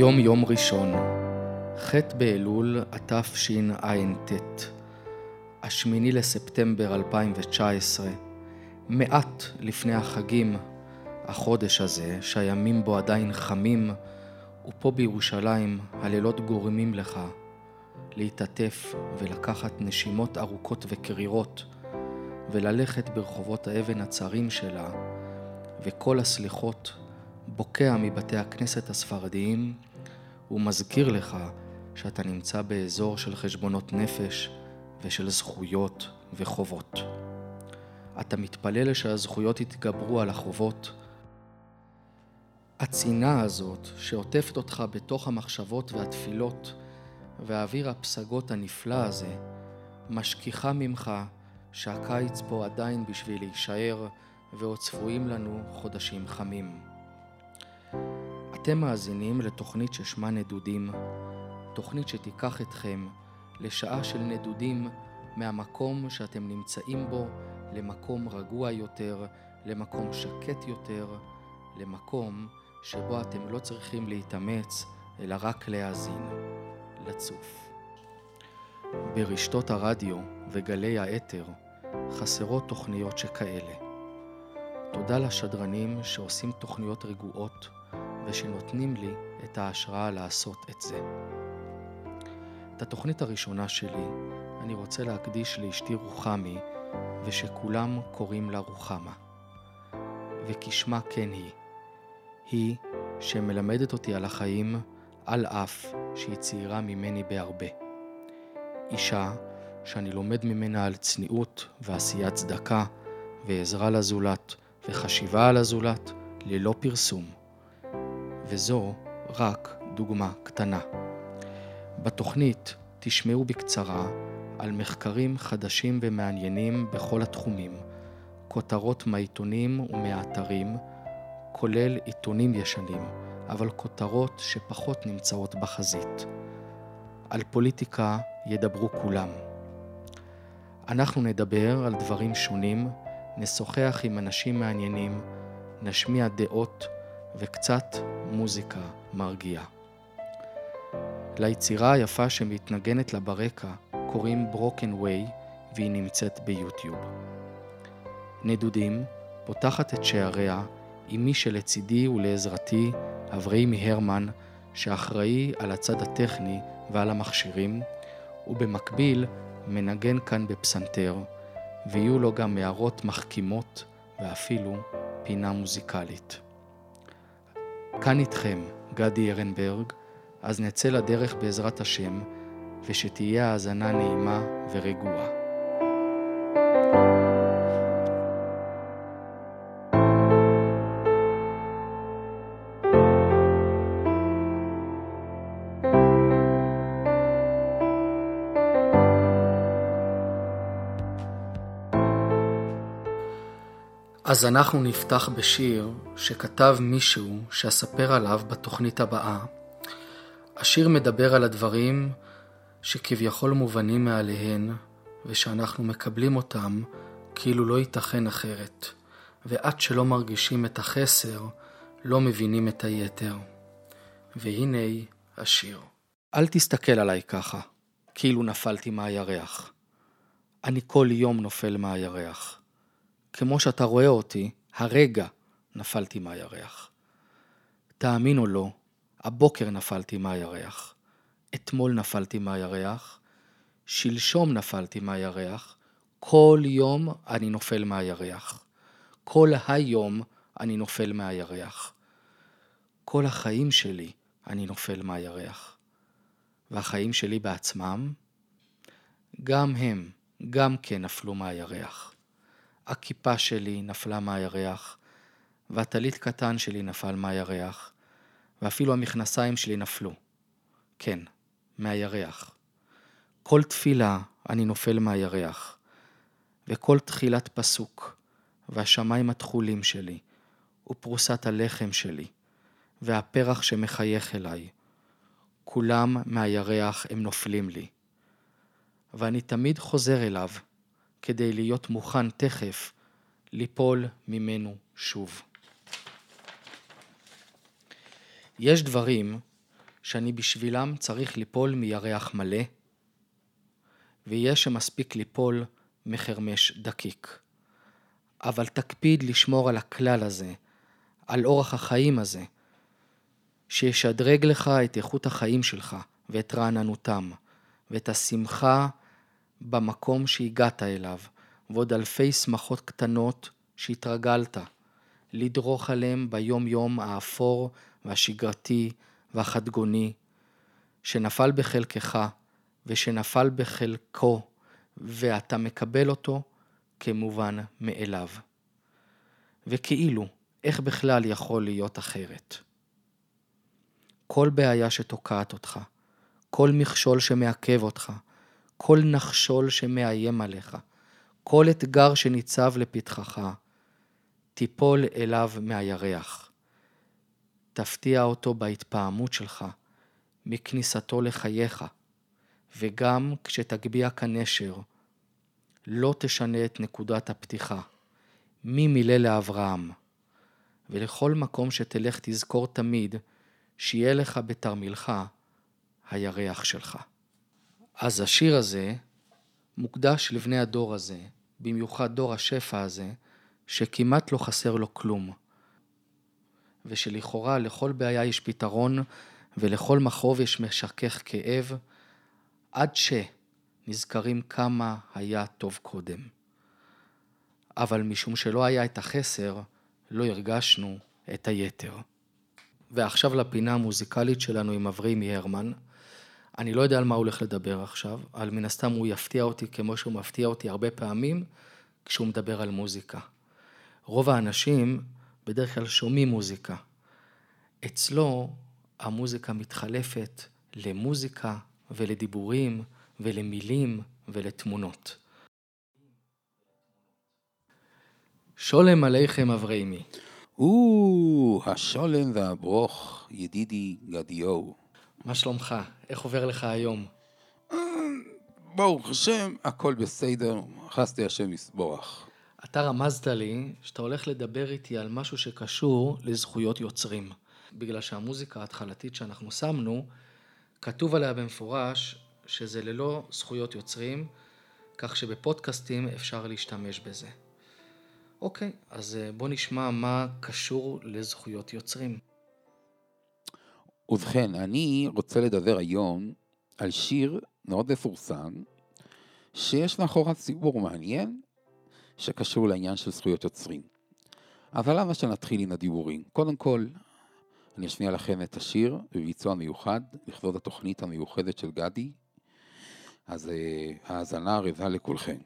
היום יום ראשון, ח' באלול התשע"ט, השמיני לספטמבר 2019, מעט לפני החגים, החודש הזה, שהימים בו עדיין חמים, ופה בירושלים הלילות גורמים לך להתעטף ולקחת נשימות ארוכות וקרירות, וללכת ברחובות האבן הצרים שלה, וכל הסליחות בוקע מבתי הכנסת הספרדיים ומזכיר לך שאתה נמצא באזור של חשבונות נפש ושל זכויות וחובות. אתה מתפלל שהזכויות יתגברו על החובות. הצינה הזאת שעוטפת אותך בתוך המחשבות והתפילות והאוויר הפסגות הנפלא הזה משכיחה ממך שהקיץ פה עדיין בשביל להישאר ועוד צפויים לנו חודשים חמים. אתם מאזינים לתוכנית ששמה נדודים, תוכנית שתיקח אתכם לשעה של נדודים מהמקום שאתם נמצאים בו למקום רגוע יותר, למקום שקט יותר, למקום שבו אתם לא צריכים להתאמץ, אלא רק להאזין, לצוף. ברשתות הרדיו וגלי האתר חסרות תוכניות שכאלה. תודה לשדרנים שעושים תוכניות רגועות ושנותנים לי את ההשראה לעשות את זה. את התוכנית הראשונה שלי אני רוצה להקדיש לאשתי רוחמי, ושכולם קוראים לה רוחמה. וכשמה כן היא. היא שמלמדת אותי על החיים, על אף שהיא צעירה ממני בהרבה. אישה שאני לומד ממנה על צניעות ועשיית צדקה ועזרה לזולת וחשיבה על הזולת ללא פרסום. וזו רק דוגמה קטנה. בתוכנית תשמעו בקצרה על מחקרים חדשים ומעניינים בכל התחומים, כותרות מהעיתונים ומהאתרים, כולל עיתונים ישנים, אבל כותרות שפחות נמצאות בחזית. על פוליטיקה ידברו כולם. אנחנו נדבר על דברים שונים, נשוחח עם אנשים מעניינים, נשמיע דעות וקצת מוזיקה מרגיעה. ליצירה היפה שמתנגנת לה ברקע קוראים Broken Way והיא נמצאת ביוטיוב. נדודים פותחת את שעריה עם מי שלצידי ולעזרתי, אברהימי הרמן, שאחראי על הצד הטכני ועל המכשירים, ובמקביל מנגן כאן בפסנתר, ויהיו לו גם הערות מחכימות ואפילו פינה מוזיקלית. כאן איתכם גדי ארנברג, אז נצא לדרך בעזרת השם, ושתהיה האזנה נעימה ורגועה. אז אנחנו נפתח בשיר שכתב מישהו שאספר עליו בתוכנית הבאה. השיר מדבר על הדברים שכביכול מובנים מעליהן, ושאנחנו מקבלים אותם כאילו לא ייתכן אחרת, ועד שלא מרגישים את החסר, לא מבינים את היתר. והנה השיר. אל תסתכל עליי ככה, כאילו נפלתי מהירח. אני כל יום נופל מהירח. כמו שאתה רואה אותי, הרגע נפלתי מהירח. תאמין או לא, הבוקר נפלתי מהירח. אתמול נפלתי מהירח, שלשום נפלתי מהירח, כל יום אני נופל מהירח. כל היום אני נופל מהירח. כל החיים שלי אני נופל מהירח. והחיים שלי בעצמם, גם הם, גם כן נפלו מהירח. הכיפה שלי נפלה מהירח, והטלית קטן שלי נפל מהירח, ואפילו המכנסיים שלי נפלו. כן, מהירח. כל תפילה אני נופל מהירח, וכל תחילת פסוק, והשמיים התכולים שלי, ופרוסת הלחם שלי, והפרח שמחייך אליי, כולם מהירח הם נופלים לי. ואני תמיד חוזר אליו, כדי להיות מוכן תכף ליפול ממנו שוב. יש דברים שאני בשבילם צריך ליפול מירח מלא, ויהיה שמספיק ליפול מחרמש דקיק. אבל תקפיד לשמור על הכלל הזה, על אורח החיים הזה, שישדרג לך את איכות החיים שלך ואת רעננותם, ואת השמחה במקום שהגעת אליו, ועוד אלפי שמחות קטנות שהתרגלת לדרוך עליהם ביום-יום האפור והשגרתי והחדגוני, שנפל בחלקך ושנפל בחלקו, ואתה מקבל אותו כמובן מאליו. וכאילו, איך בכלל יכול להיות אחרת? כל בעיה שתוקעת אותך, כל מכשול שמעכב אותך, כל נחשול שמאיים עליך, כל אתגר שניצב לפתחך, תיפול אליו מהירח. תפתיע אותו בהתפעמות שלך, מכניסתו לחייך, וגם כשתגביה כנשר, לא תשנה את נקודת הפתיחה. מי מילא לאברהם? ולכל מקום שתלך תזכור תמיד שיהיה לך בתרמילך הירח שלך. אז השיר הזה מוקדש לבני הדור הזה, במיוחד דור השפע הזה, שכמעט לא חסר לו כלום, ושלכאורה לכל בעיה יש פתרון ולכל מכאוב יש משכך כאב, עד שנזכרים כמה היה טוב קודם. אבל משום שלא היה את החסר, לא הרגשנו את היתר. ועכשיו לפינה המוזיקלית שלנו עם אברימי הרמן. אני לא יודע על מה הוא הולך לדבר עכשיו, אבל מן הסתם הוא יפתיע אותי כמו שהוא מפתיע אותי הרבה פעמים כשהוא מדבר על מוזיקה. רוב האנשים בדרך כלל שומעים מוזיקה. אצלו המוזיקה מתחלפת למוזיקה ולדיבורים ולמילים ולתמונות. שולם עליכם אבריימי. או, השולם והברוך, ידידי גדיו. מה שלומך? איך עובר לך היום? ברוך השם, הכל בסדר, חסדי השם יסבורך. אתה רמזת לי שאתה הולך לדבר איתי על משהו שקשור לזכויות יוצרים. בגלל שהמוזיקה ההתחלתית שאנחנו שמנו, כתוב עליה במפורש שזה ללא זכויות יוצרים, כך שבפודקאסטים אפשר להשתמש בזה. אוקיי, אז אה, בוא נשמע מה קשור לזכויות יוצרים. ובכן, אני רוצה לדבר היום על שיר מאוד מפורסם, שיש מאחוריו סיפור מעניין, שקשור לעניין של זכויות יוצרים. אבל למה שנתחיל עם הדיבורים? קודם כל, אני אשמיע לכם את השיר בביצוע מיוחד, לכבוד התוכנית המיוחדת של גדי, אז אה, האזנה ערבה לכולכם.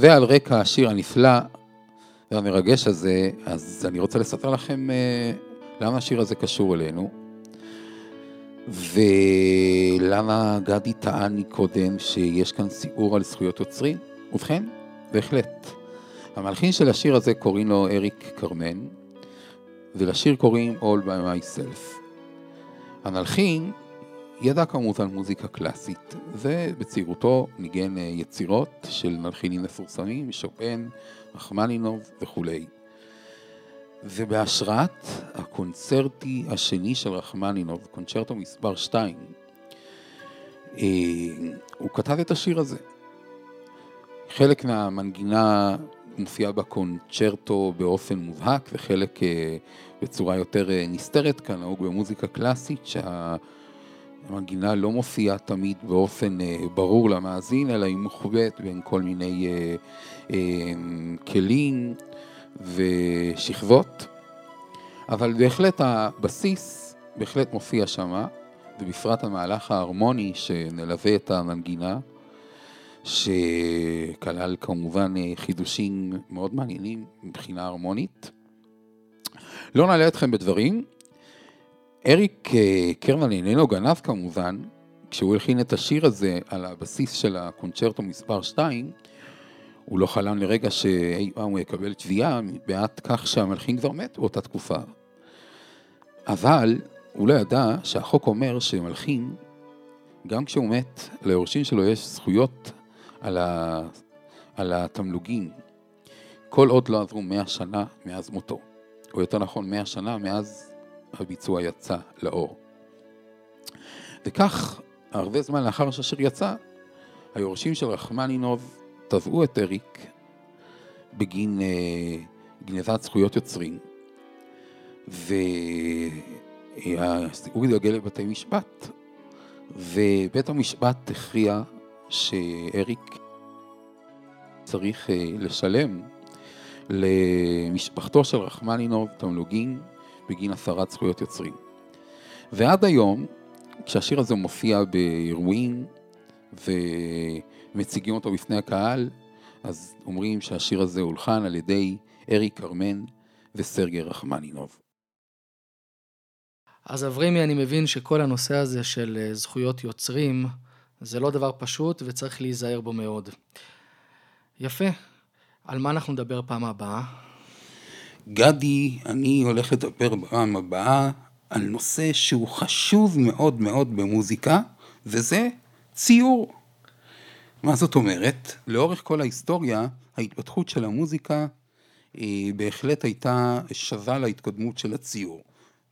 ועל רקע השיר הנפלא והמרגש הזה, אז אני רוצה לספר לכם אה, למה השיר הזה קשור אלינו, ולמה גדי טען מקודם שיש כאן סיעור על זכויות יוצרים. ובכן, בהחלט. המלחין של השיר הזה קוראים לו אריק קרמן, ולשיר קוראים All by myself. המלחין ידע כמובן מוזיקה קלאסית, ובצעירותו ניגן אה, יצירות של מלחינים מפורסמים, שופן, רחמנינוב וכולי. ובהשראת הקונצרטי השני של רחמנינוב, קונצ'רטו מספר 2, אה, הוא כתב את השיר הזה. חלק מהמנגינה מופיע בקונצ'רטו באופן מובהק וחלק אה, בצורה יותר נסתרת, כנהוג במוזיקה קלאסית, שהמנגינה לא מופיעה תמיד באופן ברור למאזין, אלא היא מוחבאת בין כל מיני כלים ושכבות, אבל בהחלט הבסיס בהחלט מופיע שם, ובפרט המהלך ההרמוני שנלווה את המנגינה, שכלל כמובן חידושים מאוד מעניינים מבחינה הרמונית. לא נעלה אתכם בדברים. אריק אה, קרנל איננו גנב כמובן, כשהוא הלחין את השיר הזה על הבסיס של הקונצ'רטו מספר 2, הוא לא חלם לרגע שאי פעם הוא יקבל תביעה מפאת כך שהמלחין כבר מת באותה תקופה. אבל הוא לא ידע שהחוק אומר שמלחין, גם כשהוא מת, ליורשים שלו יש זכויות על, ה... על התמלוגים, כל עוד לא עברו מאה שנה מאז מותו, או יותר נכון מאה שנה מאז הביצוע יצא לאור. וכך, הרבה זמן לאחר שהשיר יצא, היורשים של רחמנינוב תבעו את אריק בגין אה, גנבת זכויות יוצרים, והסיפור התגלגל לבתי משפט, ובית המשפט הכריע שאריק צריך אה, לשלם למשפחתו של רחמנינוב תמלוגים בגין הפרת זכויות יוצרים. ועד היום, כשהשיר הזה מופיע באירועים, ו... מציגים אותו בפני הקהל, אז אומרים שהשיר הזה הולחן על ידי אריק קרמן וסרגי רחמנינוב. אז אברימי, אני מבין שכל הנושא הזה של אה, זכויות יוצרים זה לא דבר פשוט וצריך להיזהר בו מאוד. יפה. על מה אנחנו נדבר פעם הבאה? גדי, אני הולך לדבר בפעם הבאה על נושא שהוא חשוב מאוד מאוד במוזיקה, וזה ציור. מה זאת אומרת? לאורך כל ההיסטוריה, ההתפתחות של המוזיקה היא בהחלט הייתה שווה להתקדמות של הציור.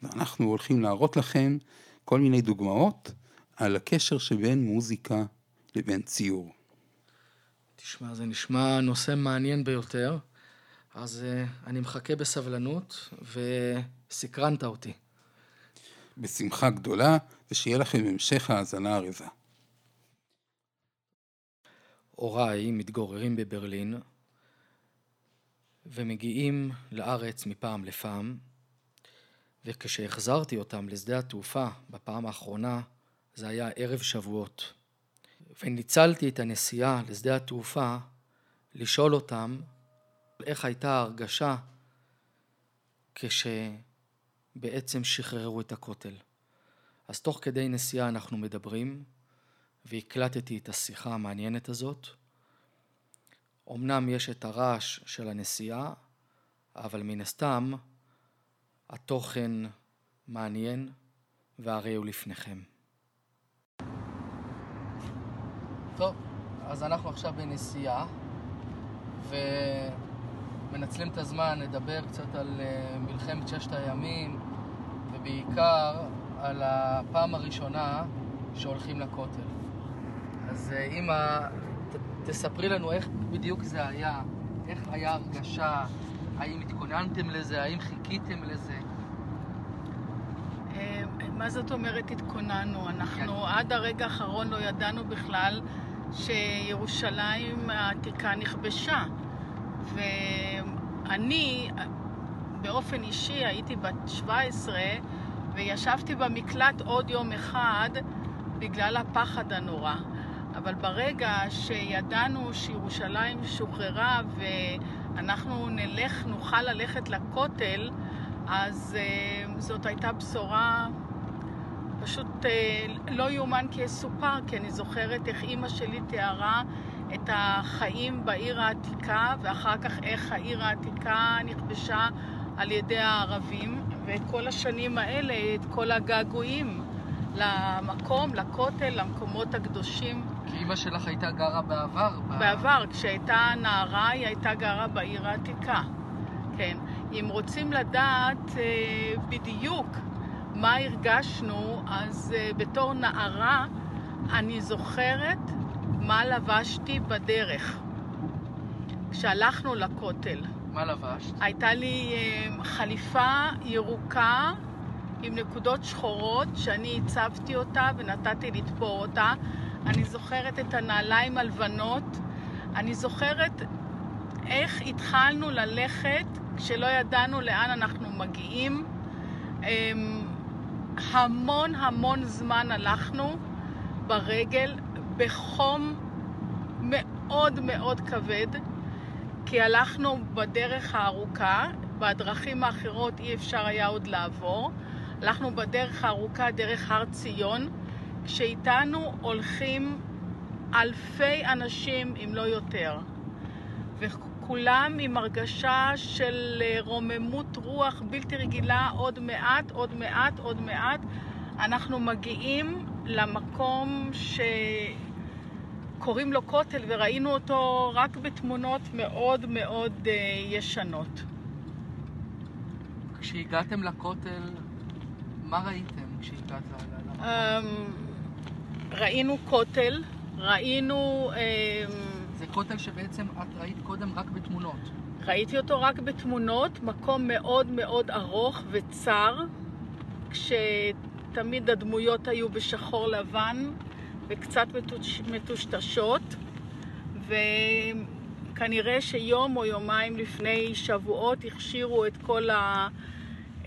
ואנחנו הולכים להראות לכם כל מיני דוגמאות על הקשר שבין מוזיקה לבין ציור. תשמע, זה נשמע נושא מעניין ביותר, אז uh, אני מחכה בסבלנות וסקרנת אותי. בשמחה גדולה, ושיהיה לכם המשך האזנה ערבה. הוריי מתגוררים בברלין ומגיעים לארץ מפעם לפעם, וכשהחזרתי אותם לשדה התעופה בפעם האחרונה, זה היה ערב שבועות. וניצלתי את הנסיעה לשדה התעופה לשאול אותם איך הייתה ההרגשה כשבעצם שחררו את הכותל. אז תוך כדי נסיעה אנחנו מדברים, והקלטתי את השיחה המעניינת הזאת. אמנם יש את הרעש של הנסיעה, אבל מן הסתם התוכן מעניין והרי הוא לפניכם. טוב, אז אנחנו עכשיו בנסיעה ומנצלים את הזמן לדבר קצת על אה, מלחמת ששת הימים ובעיקר על הפעם הראשונה שהולכים לכותל. אז אה, אימא, תספרי לנו איך בדיוק זה היה, איך היה הרגשה, האם התכוננתם לזה, האם חיכיתם לזה? אה, מה זאת אומרת התכוננו? אנחנו כן. עד הרגע האחרון לא ידענו בכלל שירושלים העתיקה נכבשה. ואני, באופן אישי, הייתי בת 17 וישבתי במקלט עוד יום אחד בגלל הפחד הנורא. אבל ברגע שידענו שירושלים שוחררה ואנחנו נלך, נוכל ללכת לכותל, אז uh, זאת הייתה בשורה פשוט uh, לא יאומן כי יסופר, כי אני זוכרת איך אימא שלי תיארה את החיים בעיר העתיקה, ואחר כך איך העיר העתיקה נכבשה על ידי הערבים, ואת כל השנים האלה, את כל הגעגועים למקום, לכותל, למקומות הקדושים. כי אימא שלך הייתה גרה בעבר? בעבר, כשהייתה נערה היא הייתה גרה בעיר העתיקה. כן. אם רוצים לדעת אה, בדיוק מה הרגשנו, אז אה, בתור נערה אני זוכרת מה לבשתי בדרך. כשהלכנו לכותל. מה לבשת? הייתה לי אה, חליפה ירוקה עם נקודות שחורות שאני הצבתי אותה ונתתי לתפור אותה. אני זוכרת את הנעליים הלבנות. אני זוכרת איך התחלנו ללכת כשלא ידענו לאן אנחנו מגיעים. אמ, המון המון זמן הלכנו ברגל בחום מאוד מאוד כבד, כי הלכנו בדרך הארוכה, בדרכים האחרות אי אפשר היה עוד לעבור. הלכנו בדרך הארוכה, דרך הר ציון, כשאיתנו הולכים אלפי אנשים, אם לא יותר. וכולם עם הרגשה של אה, רוממות רוח בלתי רגילה, עוד מעט, עוד מעט, עוד מעט. אנחנו מגיעים למקום שקוראים לו כותל, וראינו אותו רק בתמונות מאוד מאוד uh, ישנות. כשהגעתם לכותל, מה ראיתם כשהגעת למקום? Um, ראינו כותל, ראינו... Um, זה כותל שבעצם את ראית קודם רק בתמונות. ראיתי אותו רק בתמונות, מקום מאוד מאוד ארוך וצר, כשתמיד הדמויות היו בשחור לבן וקצת מטוש... מטושטשות, וכנראה שיום או יומיים לפני שבועות הכשירו את כל, ה...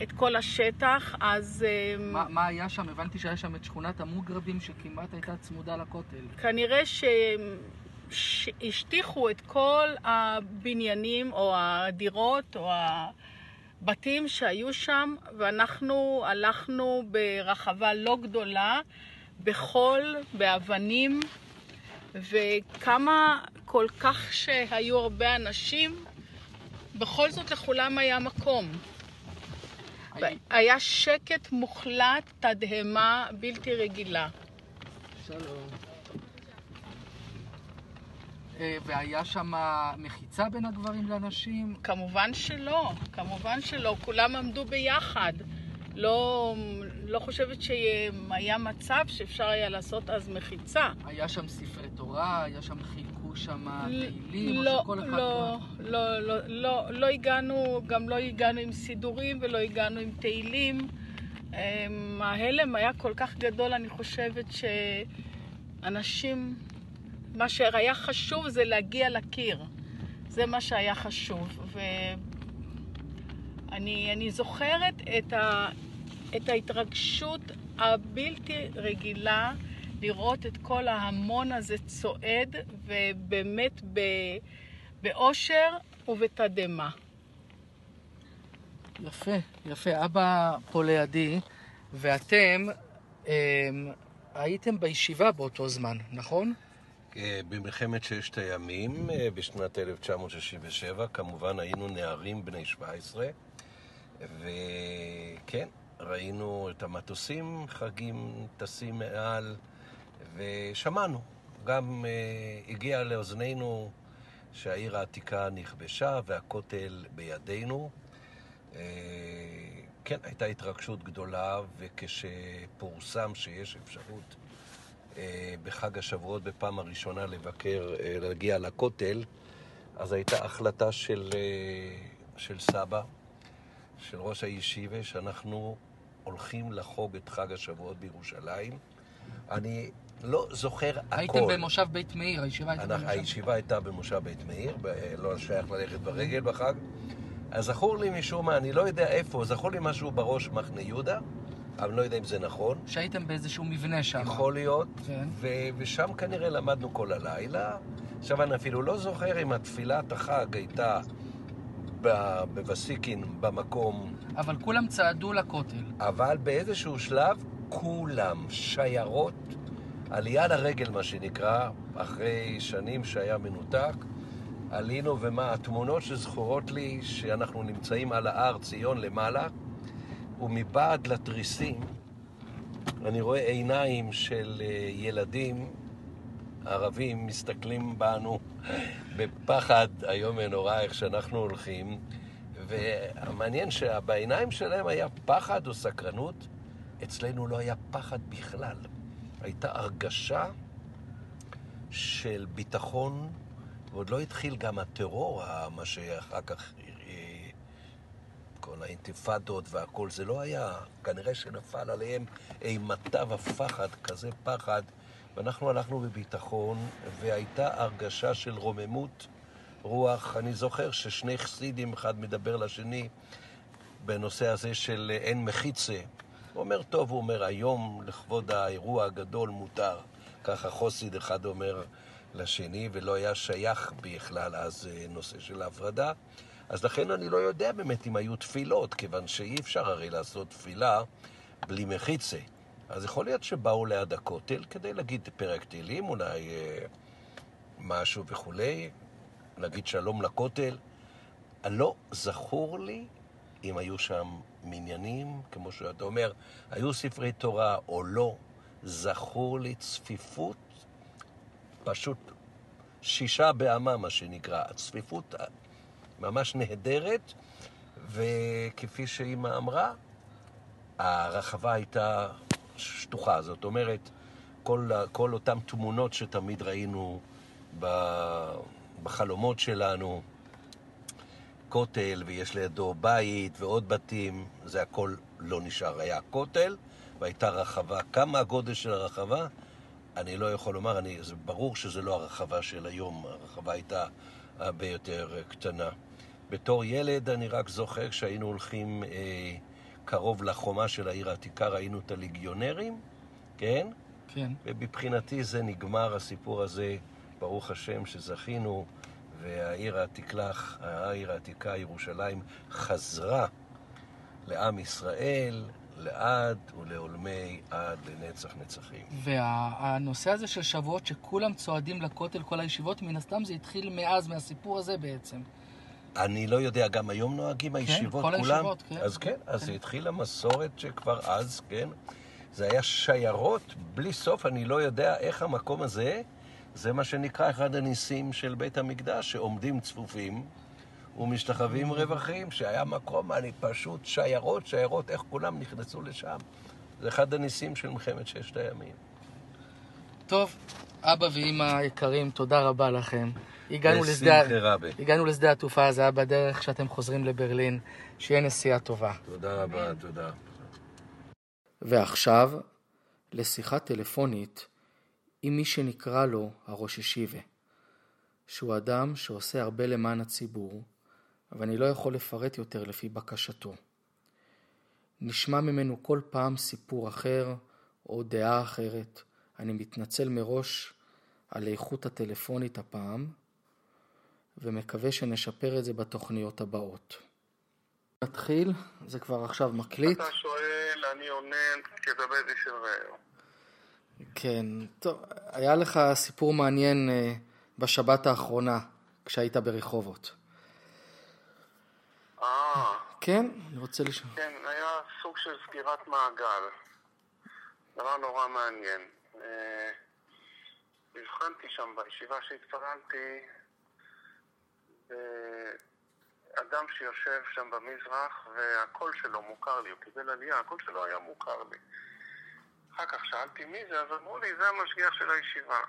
את כל השטח, אז... אמ, מה, מה היה שם? הבנתי שהיה שם את שכונת המוגרבים שכמעט הייתה צמודה לכותל. כנראה ש... שהשטיחו את כל הבניינים או הדירות או הבתים שהיו שם, ואנחנו הלכנו ברחבה לא גדולה, בחול, באבנים, וכמה כל כך שהיו הרבה אנשים, בכל זאת לכולם היה מקום. היה שקט מוחלט, תדהמה בלתי רגילה. שלום. אה, והיה שם מחיצה בין הגברים לנשים? כמובן שלא, כמובן שלא. כולם עמדו ביחד. לא, לא חושבת שהיה מצב שאפשר היה לעשות אז מחיצה. היה שם ספרי תורה? היה שם חילקו שם תהילים? לא, לא, לא, לא, לא, לא, לא הגענו, גם לא הגענו עם סידורים ולא הגענו עם תהילים. אמ, ההלם היה כל כך גדול, אני חושבת שאנשים מה שהיה חשוב זה להגיע לקיר. זה מה שהיה חשוב. ואני זוכרת את, ה, את ההתרגשות הבלתי רגילה לראות את כל ההמון הזה צועד, ובאמת באושר ובתדהמה. יפה, יפה. אבא פה לידי, ואתם אה, הייתם בישיבה באותו זמן, נכון? אה, במלחמת ששת הימים אה, בשנת 1967, כמובן היינו נערים בני 17, וכן, ראינו את המטוסים, חגים טסים מעל, ושמענו. גם uh, הגיע לאוזנינו שהעיר העתיקה נכבשה והכותל בידינו. Uh, כן, הייתה התרגשות גדולה, וכשפורסם שיש אפשרות אה, בחג השבועות בפעם הראשונה לבקר, אה, להגיע לכותל, אז הייתה החלטה של, אה, של סבא, של ראש הישיבה, שאנחנו הולכים לחוג את חג השבועות בירושלים. אני לא זוכר הכל. הייתם במושב בית מאיר, הישיבה הייתה במושב... הישיבה הייתה במושב בית מאיר, לא שייך ללכת ברגל בחג. אז זכור לי משום מה, אני לא יודע איפה, זכור לי משהו בראש מחנה יהודה. אבל לא יודע אם זה נכון. שהייתם באיזשהו מבנה שם. יכול להיות, כן. ו- ושם כנראה למדנו כל הלילה. עכשיו, אני אפילו לא זוכר אם התפילת החג הייתה בווסיקין, במקום. אבל כולם צעדו לכותל. אבל באיזשהו שלב, כולם, שיירות, עלייה לרגל, מה שנקרא, אחרי שנים שהיה מנותק. עלינו, ומה, התמונות שזכורות לי, שאנחנו נמצאים על ההר ציון למעלה, ומבעד לתריסים אני רואה עיניים של אה, ילדים ערבים מסתכלים בנו בפחד איום ונורא איך שאנחנו הולכים, והמעניין שבעיניים שלהם היה פחד או סקרנות, אצלנו לא היה פחד בכלל. הייתה הרגשה של ביטחון, ועוד לא התחיל גם הטרור, מה שאחר כך, אה, כל האינתיפאדות והכל, זה לא היה, כנראה שנפל עליהם אימתה ופחד, כזה פחד, ואנחנו הלכנו בביטחון, והייתה הרגשה של רוממות רוח. אני זוכר ששני חסידים, אחד מדבר לשני בנושא הזה של אין מחיצה. הוא אומר, טוב, הוא אומר, היום לכבוד האירוע הגדול מותר. ככה חוסיד אחד אומר לשני, ולא היה שייך בכלל אז אה, נושא של ההפרדה. אז לכן אני לא יודע באמת אם היו תפילות, כיוון שאי אפשר הרי לעשות תפילה בלי מחיצה. אז יכול להיות שבאו ליד הכותל כדי להגיד פרק תהילים, אולי אה, משהו וכולי, להגיד שלום לכותל. לא זכור לי אם היו שם מניינים, כמו שאתה אומר, היו ספרי תורה או לא, זכור לי צפיפות, פשוט שישה באמה, מה שנקרא, צפיפות ממש נהדרת, וכפי שאימא אמרה, הרחבה הייתה שטוחה, זאת אומרת, כל, כל אותן תמונות שתמיד ראינו בחלומות שלנו, כותל ויש לידו בית ועוד בתים, זה הכל לא נשאר. היה כותל והייתה רחבה. כמה הגודל של הרחבה? אני לא יכול לומר, אני, זה ברור שזה לא הרחבה של היום, הרחבה הייתה הרבה יותר קטנה. בתור ילד אני רק זוכר כשהיינו הולכים אה, קרוב לחומה של העיר העתיקה, ראינו את הליגיונרים, כן? כן. ומבחינתי זה נגמר הסיפור הזה, ברוך השם שזכינו. והעיר העתיקלך, העיר העתיקה, ירושלים, חזרה לעם ישראל לעד ולעולמי עד לנצח נצחים. והנושא הזה של שבועות שכולם צועדים לכותל, כל הישיבות, מן הסתם זה התחיל מאז, מהסיפור הזה בעצם. אני לא יודע, גם היום נוהגים כן, הישיבות כל כולם? הישיבות, כן. אז כן, אז כן. התחילה מסורת שכבר אז, כן. זה היה שיירות בלי סוף, אני לא יודע איך המקום הזה... זה מה שנקרא אחד הניסים של בית המקדש, שעומדים צפופים ומשתחווים רווחים, שהיה מקום, אני פשוט שיירות, שיירות, איך כולם נכנסו לשם. זה אחד הניסים של מלחמת ששת הימים. טוב, אבא ואימא יקרים, תודה רבה לכם. הגענו לשדה, הגענו לשדה התעופה, זה היה בדרך שאתם חוזרים לברלין. שיהיה נסיעה טובה. תודה רבה, תודה. ועכשיו, לשיחה טלפונית עם מי שנקרא לו הראש ישיבה, שהוא אדם שעושה הרבה למען הציבור, אבל אני לא יכול לפרט יותר לפי בקשתו. נשמע ממנו כל פעם סיפור אחר או דעה אחרת. אני מתנצל מראש על איכות הטלפונית הפעם, ומקווה שנשפר את זה בתוכניות הבאות. נתחיל, זה כבר עכשיו מקליט. אתה שואל, אני עונה כדבר של רעהו. כן, טוב, היה לך סיפור מעניין אה, בשבת האחרונה, כשהיית ברחובות. אה. כן, אני רוצה לשאול. כן, היה סוג של סגירת מעגל. דבר נורא מעניין. אה, הבחנתי שם בישיבה שהתפרלתי, אדם שיושב שם במזרח והקול שלו מוכר לי, הוא קיבל עלייה, הקול שלו היה מוכר לי. אחר כך שאלתי מי זה, אז אמרו לי, זה המשגיח של הישיבה.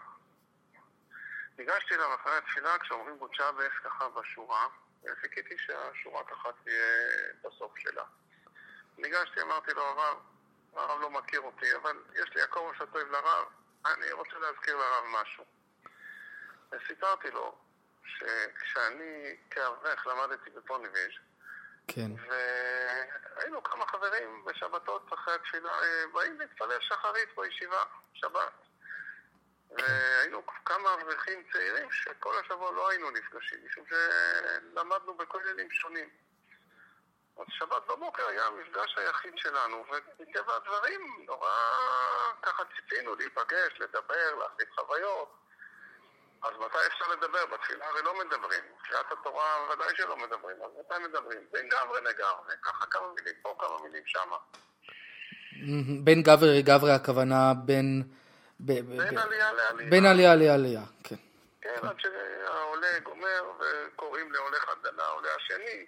ניגשתי אליו אחרי התפילה כשאומרים גודשה ואס ככה בשורה, וחיכיתי שהשורה ככה תהיה בסוף שלה. ניגשתי, אמרתי לו, הרב, הרב לא מכיר אותי, אבל יש לי הכובע שטוב לרב, אני רוצה להזכיר לרב משהו. וסיפרתי לו שכשאני כאברך למדתי בפוניביז' כן. והיינו כמה חברים בשבתות אחרי התפילה, אה, באים להתפלל שחרית בישיבה, שבת. והיינו כמה אברכים צעירים שכל השבוע לא היינו נפגשים, משום שלמדנו בכוללים שונים. אז שבת בבוקר היה המפגש היחיד שלנו, ומטבע הדברים נורא ככה ציפינו להיפגש, לדבר, להחליט חוויות. אז מתי אפשר לדבר? בתפילה הרי לא מדברים. בתחילת התורה ודאי שלא מדברים, אז מתי מדברים? בין גברי לגברי, ככה כמה מילים פה, כמה מילים שמה. בין גברי לגברי הכוונה בין... בין עלייה לעלייה. בין עלייה לעלייה, כן. כן, עד שהעולה גומר וקוראים לעולה חד לעולה השני,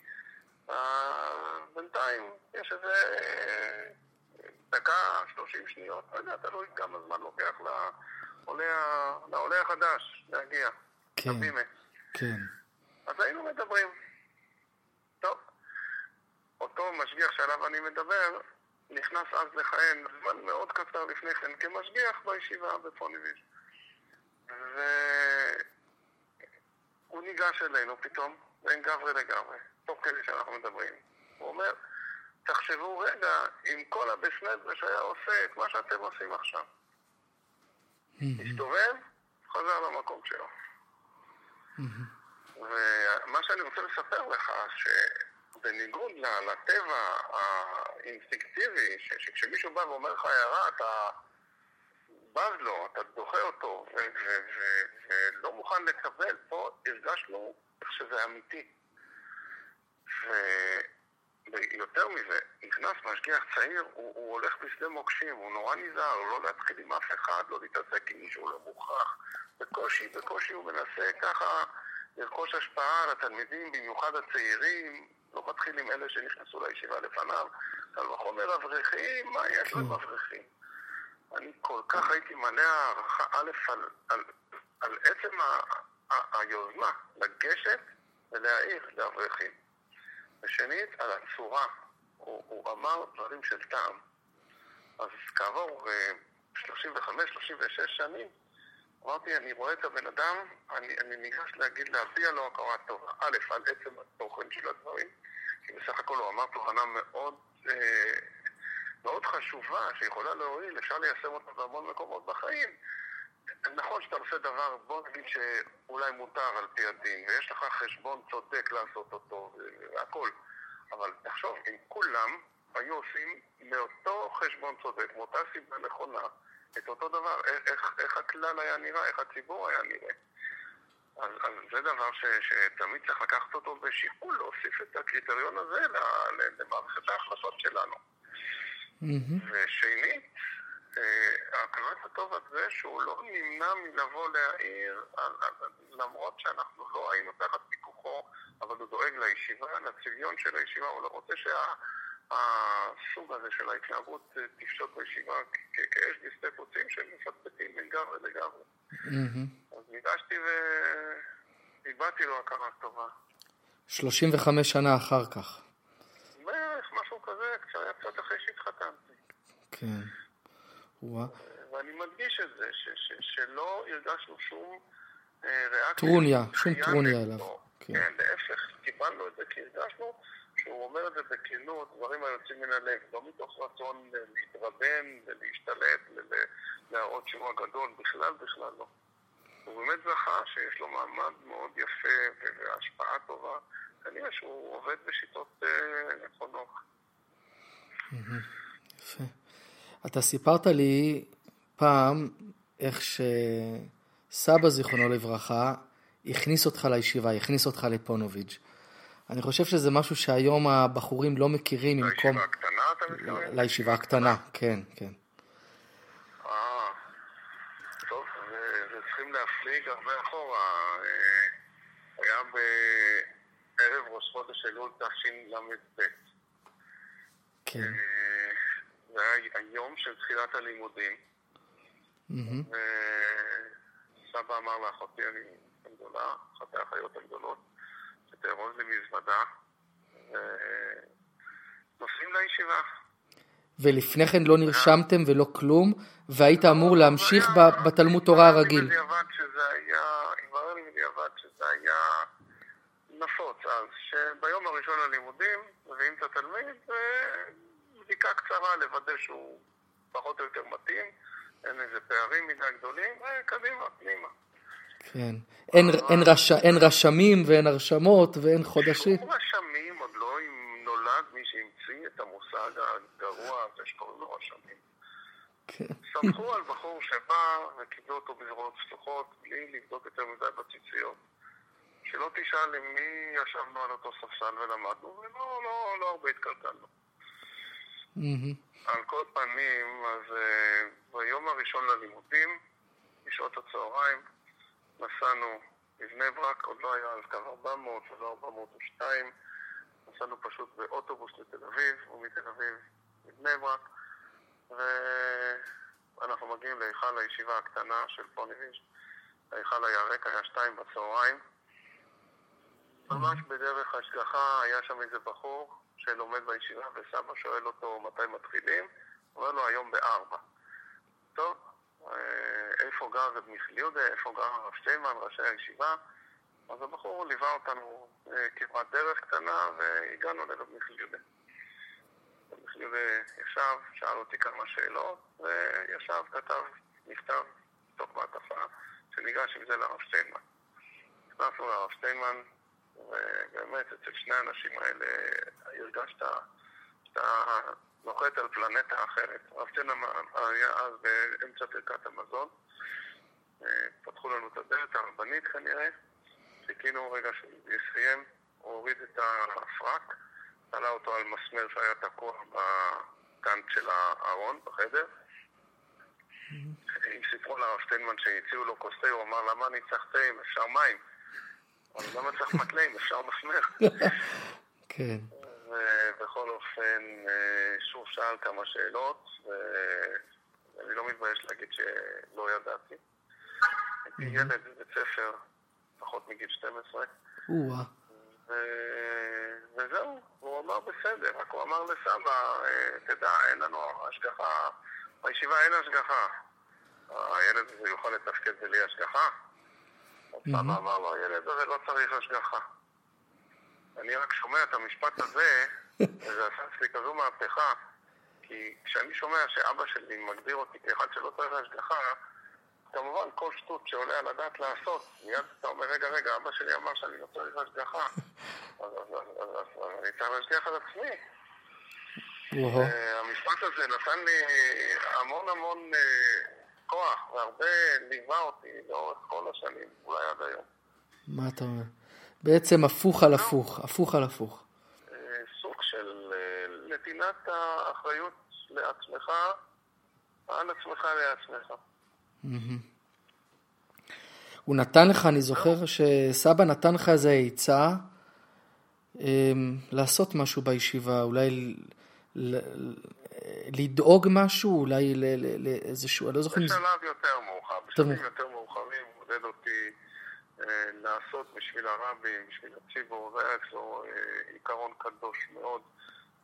אה, בינתיים יש איזה אה, דקה, שלושים שניות, לא יודע, תלוי כמה זמן לוקח לעולה החדש להגיע. כן. כן. אז היינו מדברים. טוב, אותו משגיח שעליו אני מדבר, נכנס אז לכהן זמן מאוד קצר לפני כן כמשגיח בישיבה בפוניביז'. והוא ניגש אלינו פתאום, בין גברי לגברי, תוך כדי שאנחנו מדברים. הוא אומר, תחשבו רגע אם כל הבסנדרש היה עושה את מה שאתם עושים עכשיו. הסתובב, חזר למקום שלו. ומה שאני רוצה לספר לך, שבניגוד לטבע האינסטינקטיבי, שכשמישהו בא ואומר לך הערה, אתה בז לו, אתה דוחה אותו, ולא מוכן לקבל, פה הרגשנו איך שזה אמיתי. ויותר מזה, נכנס משגיח צעיר, הוא, הוא הולך בשדה מוקשים, הוא נורא נזהר, לא להתחיל עם אף אחד, לא להתעסק עם מישהו לא מוכרח. בקושי, בקושי הוא מנסה ככה לרכוש השפעה על התלמידים, במיוחד הצעירים, לא מתחיל עם אלה שנכנסו לישיבה לפניו. קל וחומר אברכים, מה יש לאברכים? אני כל כך הייתי מלא הערכה, א', על, על, על עצם ה, ה, היוזמה לגשת ולהעיר לאברכים. ושנית, על הצורה. הוא, הוא אמר דברים של טעם. אז כעבור uh, 35-36 שנים, אמרתי, אני רואה את הבן אדם, אני, אני ניגש להגיד, להביע לו הכרה טובה. א', על עצם התוכן של הדברים, כי בסך הכל הוא אמר תובנה מאוד, אה, מאוד חשובה, שיכולה להועיל, אפשר ליישם אותה בהמון מקומות בחיים. נכון שאתה עושה דבר, בוא נגיד שאולי מותר על פי הדין, ויש לך חשבון צודק לעשות אותו, והכל. אבל תחשוב, אם כולם היו עושים מאותו חשבון צודק, מאותה סיבה נכונה, את אותו דבר, איך, איך הכלל היה נראה, איך הציבור היה נראה. אז, אז זה דבר ש, שתמיד צריך לקחת אותו בשיקול, להוסיף את הקריטריון הזה למערכת ההכנסות שלנו. מהמם. ושנית, הכרת הטוב הזה שהוא לא נמנע מלבוא להעיר, למרות שאנחנו לא היינו תחת פיקוחו, אבל הוא דואג לישיבה, לצביון של הישיבה, הוא לא רוצה שהסוג הזה של ההתנהגות אה, תפשוט בישיבה כאש בשדה קוצים שמפטפטים לגמרי לגמרי. אז ניגשתי והבעתי לו הכרה טובה. 35 שנה אחר כך. בערך משהו כזה, קצת- היה קצת אחרי שהתחתנתי. כן. ואני מדגיש את זה, ש, ש, שלא הרגשנו שום ריאקציה. טרוניה, שום טרוניה. אליו, כן. כן, להפך, קיבלנו את זה כי הרגשנו שהוא אומר את זה בכנות, דברים היוצאים מן הלב, לא מתוך רצון להתרבן ולהשתלט ול- להראות שהוא הגדול, בכלל בכלל לא. הוא באמת זכה שיש לו מעמד מאוד יפה והשפעה טובה, כנראה שהוא עובד בשיטות אה, נכונות. יפה. אתה סיפרת לי פעם איך שסבא, זיכרונו לברכה, הכניס אותך לישיבה, הכניס אותך לפונוביץ'. אני חושב שזה משהו שהיום הבחורים לא מכירים ממקום... לישיבה הקטנה אתה מתכוון? לישיבה הקטנה, כן, כן. אה, טוב, צריכים להפליג הרבה אחורה. אה, היה בערב ראש חודש אלול תשל"ב. כן. זה היה היום של תחילת הלימודים, מהמם. וסבא אמר לאחותי אני הגדולה, אחת האחיות הגדולות, שתארוז לי מזוודה, ונוסעים לישיבה. ולפני כן לא נרשמתם ולא כלום, והיית אמור להמשיך בתלמוד תורה הרגיל. התברר לי בדיעבד שזה היה נפוץ אז, שביום הראשון ללימודים מביאים את התלמיד ובדיקה קצרה לוודא שהוא פחות או יותר מתאים, אין איזה פערים מדי גדולים, וקדימה, פנימה. כן. אין, אין, רש, אין רשמים ואין הרשמות ואין חודשים. שום רשמים, עוד לא אם נולד מי שהמציא את המושג הגרוע הזה שקוראים לו רשמים. כן. סמכו על בחור שבא וקיבלו אותו בזרועות פתוחות בלי לבדוק יותר מדי בציציות. שלא תשאל עם מי ישבנו על אותו ספסל ולמדנו, ולא לא, לא הרבה התקלקלנו. מהמם. על כל פנים, אז uh, ביום הראשון ללימודים, בשעות הצהריים, נסענו לבני ברק, עוד לא היה אז קו 400 ולא 402, נסענו פשוט באוטובוס לתל אביב, ומתל אביב לבני ברק, ואנחנו מגיעים להיכל הישיבה הקטנה של פוניביש. ההיכל היה ריק, היה שתיים בצהריים. ממש בדרך השגחה היה שם איזה בחור שלומד בישיבה, וסבא שואל אותו מתי מתחילים, אומר לו היום בארבע. טוב, אה, איפה גר רב מיכל יהודה, איפה גר הרב שטיינמן, ראשי הישיבה? אז הבחור ליווה אותנו אה, כמעט דרך קטנה והגענו לרב מיכל יהודה. רב מיכל יהודה ישב, שאל אותי כמה שאלות, וישב, כתב מכתב תוך מעטפה, שניגש עם זה לרב שטיינמן. נכנסנו לרב שטיינמן, ובאמת אצל שני האנשים האלה הרגשת שאתה נוחת על פלנטה אחרת. הרב שטיינמן היה אז באמצע ברכת המזון, פתחו לנו את הדלת הרבנית כנראה, חיכינו רגע שיסיים, הוא הוריד את הפרק, תלה אותו על מסמר שהיה תקוע בקאנט של הארון בחדר. סיפרו לרב שטיינמן שהציעו לו כוס תה, הוא אמר, למה אני צריך תה אם אפשר מים? אבל למה צריך מטלים? אפשר מסמר. כן. ובכל אופן, שוב שאל כמה שאלות, ואני לא מתבייש להגיד שלא ידעתי. הייתי ילד בבית ספר, פחות מגיל 12. וזהו, הוא אמר בסדר, רק הוא אמר לסבא, תדע, אין לנו השגחה, בישיבה אין השגחה. הילד הזה יוכל לתפקד בלי השגחה? אז סבא אמר לו, הילד הזה לא צריך השגחה. אני רק שומע את המשפט הזה, וזה עשה אצלי כזו מהפכה, כי כשאני שומע שאבא שלי מגדיר אותי כאחד שלא צריך השגחה, כמובן כל שטות שעולה על הדעת לעשות, מיד אתה אומר, רגע, רגע, אבא שלי אמר שאני לא צריך השגחה, אז אני צריך להשגיח על עצמי. המשפט הזה נתן לי המון המון כוח, והרבה ליווה אותי לאורך כל השנים, אולי עד היום. מה אתה אומר? בעצם הפוך על הפוך, הפוך על הפוך. סוג של נתינת האחריות לעצמך, על עצמך לעצמך. הוא נתן לך, אני זוכר שסבא נתן לך איזה עצה לעשות משהו בישיבה, אולי לדאוג משהו, אולי לאיזשהו, אני לא זוכר. בשלב יותר מאוחר, בשלבים יותר מאוחרים עודד אותי לעשות בשביל הרבים, בשביל הציבור, זה היה אצלו עיקרון קדוש מאוד,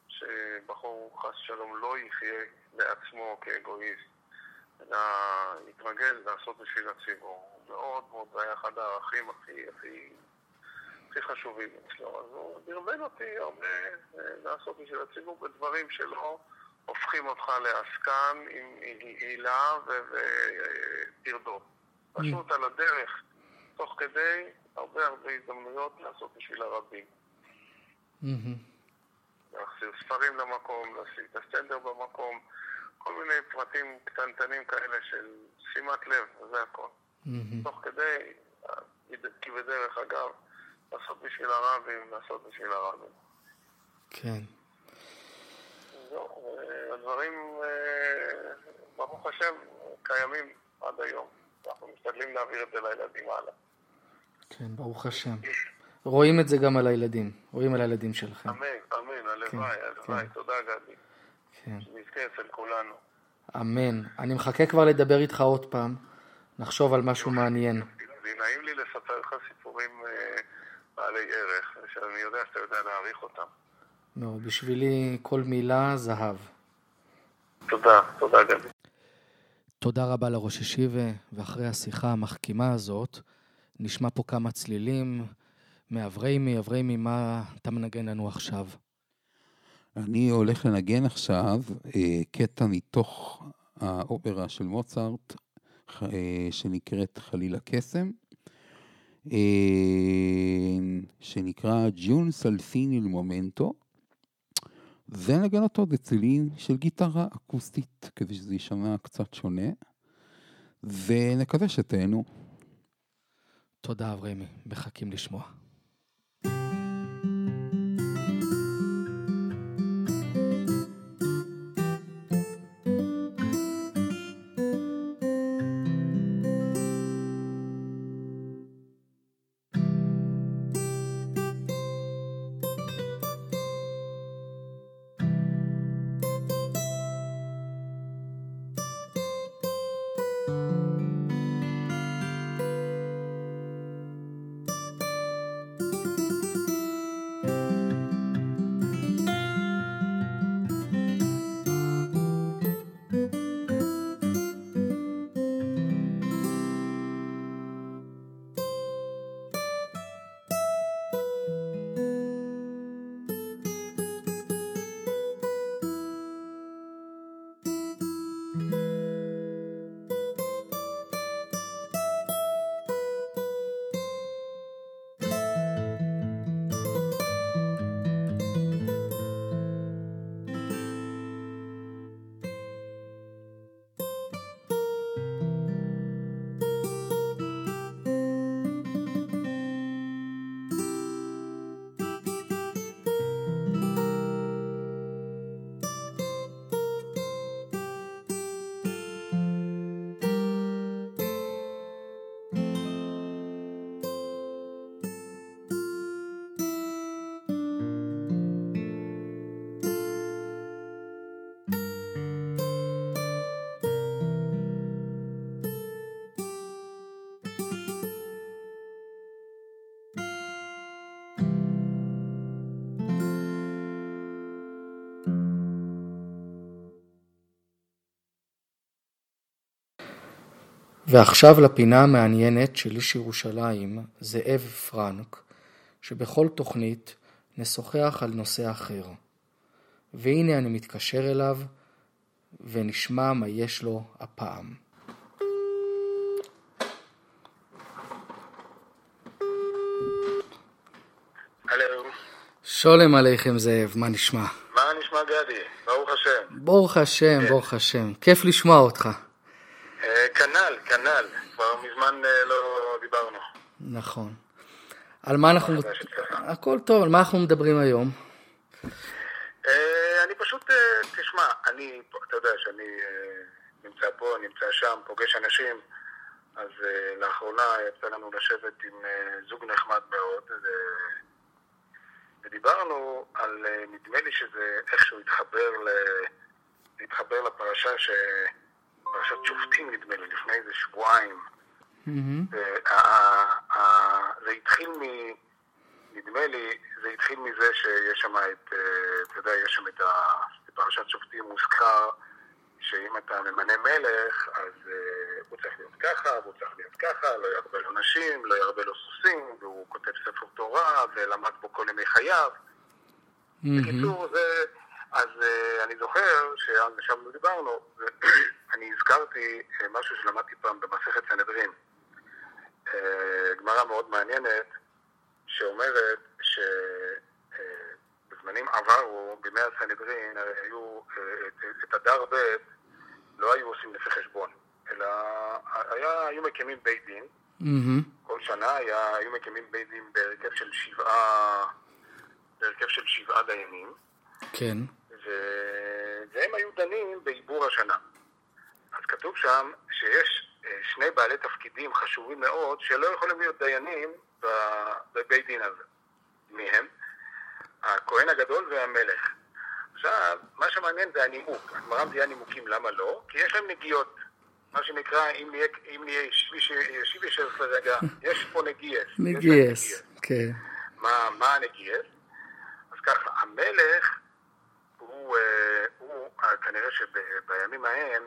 שבחור חס שלום לא יחיה לעצמו כאגואיסט, אלא יתרגל לעשות בשביל הציבור. מאוד מאוד, זה היה אחד הערכים הכי, הכי, הכי חשובים אצלו. אז הוא דרבן אותי הרבה לעשות בשביל הציבור בדברים שלא הופכים אותך לעסקן עם הילה וטרדות. פשוט על הדרך, תוך כדי הרבה הרבה הזדמנויות לעשות בשביל הרבים. להחזיר ספרים למקום, לשים את הסטנדר במקום, כל מיני פרטים קטנטנים כאלה של שימת לב, וזה הכל. תוך כדי, כי בדרך אגב, לעשות בשביל הרבים, לעשות בשביל הרבים. כן. זהו, הדברים, ברוך השם, קיימים עד היום. אנחנו משתדלים להעביר את זה לילדים הלאה. כן, ברוך השם. רואים את זה גם על הילדים, רואים על הילדים שלכם. אמן, אמן, הלוואי, הלוואי, תודה גדי. כן. שנזכה אצל כולנו. אמן. אני מחכה כבר לדבר איתך עוד פעם, נחשוב על משהו מעניין. נעים לי לספר לך סיפורים בעלי ערך, שאני יודע שאתה יודע להעריך אותם. מאוד, בשבילי כל מילה זהב. תודה, תודה גדי. תודה רבה לראש ישיבה, ואחרי השיחה המחכימה הזאת, נשמע פה כמה צלילים מאבריימי, אבריימי, מה אתה מנגן לנו עכשיו? אני הולך לנגן עכשיו אה, קטע מתוך האופרה של מוצרט, אה, שנקראת חלילה קסם, אה, שנקרא ג'ון סלפיני למומנטו, ונגן אותו בצלילים של גיטרה אקוסטית, כדי שזה יישמע קצת שונה, ונקווה שתהנו. תודה אבריימי, מחכים לשמוע. ועכשיו לפינה המעניינת של איש ירושלים, זאב פרנק, שבכל תוכנית נשוחח על נושא אחר. והנה אני מתקשר אליו, ונשמע מה יש לו הפעם. הלו, שולם עליכם זאב, מה נשמע? מה נשמע גדי? ברוך השם. ברוך השם, ברוך השם. כיף לשמוע אותך. אה, כנ"ל, כנ"ל. כבר מזמן אה, לא דיברנו. נכון. על מה אנחנו... הכל טוב, על מה אנחנו מדברים היום? אה, אני פשוט, אה, תשמע, אני, אתה יודע שאני אה, נמצא פה, נמצא שם, פוגש אנשים, אז לאחרונה יצא לנו לשבת עם זוג נחמד מאוד, ודיברנו על, נדמה לי שזה איכשהו התחבר, ל, התחבר לפרשה ש... פרשת שופטים נדמה לי, לפני איזה שבועיים. מהמם. וה- ה- זה התחיל מ... נדמה לי, זה התחיל מזה שיש שם את, אה, אתה יודע, יש שם את ה... בפרשת שופטים מוזכר שאם אתה ממנה מלך, אז uh, הוא צריך להיות ככה, והוא צריך להיות ככה, לא ירבה לו נשים, לא ירבה לו סוסים, והוא כותב ספר תורה, ולמד בו כל ימי חייו. מהמם. בקיצור, זה... אז uh, אני זוכר שאז ישבנו ודיברנו, ואני הזכרתי משהו שלמדתי פעם במסכת סנהדרין. Uh, גמרא מאוד מעניינת, שאומרת שבזמנים עברו, בימי הסנהדרין, היו, uh, את, הדר ב' לא היו עושים לפי חשבון, אלא היה, היו מקימים בית דין, מהמם. כל שנה היה, היו מקימים בית דין בהרכב של שבעה, בהרכב של שבעה דיינים. כן. ו- והם היו דנים בעיבור השנה. אז כתוב שם שיש אה, שני בעלי תפקידים חשובים מאוד שלא יכולים להיות דיינים בבית דין הזה. מי הם? הכהן הגדול והמלך. עכשיו, מה שמעניין זה הנימוק. הגמרא מביאה נימוקים למה לא, כי יש להם נגיעות. מה שנקרא, אם נהיה, אם נהיה ישיב ישב לרגע, יש פה להם נגיעס. כן. מה, מה הנגיעס? אז ככה, המלך הוא, אה, הוא אה, כנראה שבימים ההם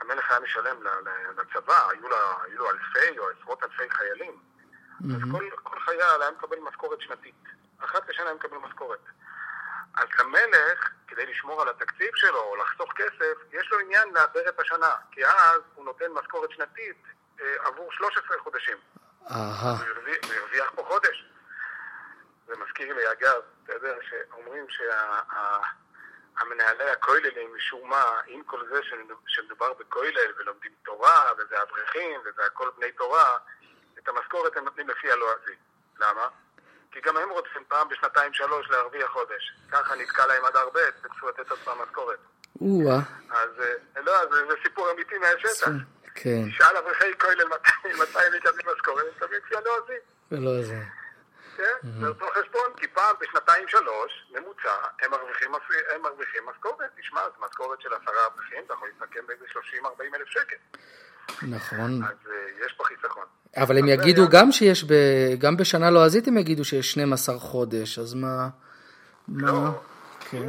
המלך היה משלם לצבא, היו, לה, היו לו אלפי או עשרות אלפי חיילים. אז כל, כל חייל היה מקבל משכורת שנתית. אחת לשנה היה מקבל משכורת. אז למלך, כדי לשמור על התקציב שלו או לחסוך כסף, יש לו עניין לעבר את השנה, כי אז הוא נותן משכורת שנתית אה, עבור 13 חודשים. אהה. הוא הרוויח- פה חודש. זה מזכיר לי, אגב, אתה יודע, שאומרים שהמנהלי הכוללים, משום מה, עם כל זה שמדובר בכולל ולומדים תורה, וזה אברכים, וזה הכל בני תורה, את המשכורת הם נותנים לפי הלועזי. למה? כי גם הם רוצים פעם בשנתיים שלוש להרוויח חודש. ככה נתקע להם עד הרבה, צריכו לתת עוד פעם משכורת. אז אה, לא, זה, זה סיפור אמיתי מהשטח. כן. תשאל אברכי כולל מתי מקבלים משכורת, הם מקבלים לפי הלועזי. ולא זה. כן, זה אותו חשבון, כי פעם בשנתיים שלוש, ממוצע, הם מרוויחים, משכורת. תשמע, זו משכורת של עשרה אברכים, אתה יכול להסתכם באיזה 30-40 אלף שקל. נכון. אז אה, יש פה חיסכון. אבל הם יגידו גם שיש, ב... גם בשנה לועזית הם יגידו שיש 12 חודש, אז מה... מה? לא, כן. אם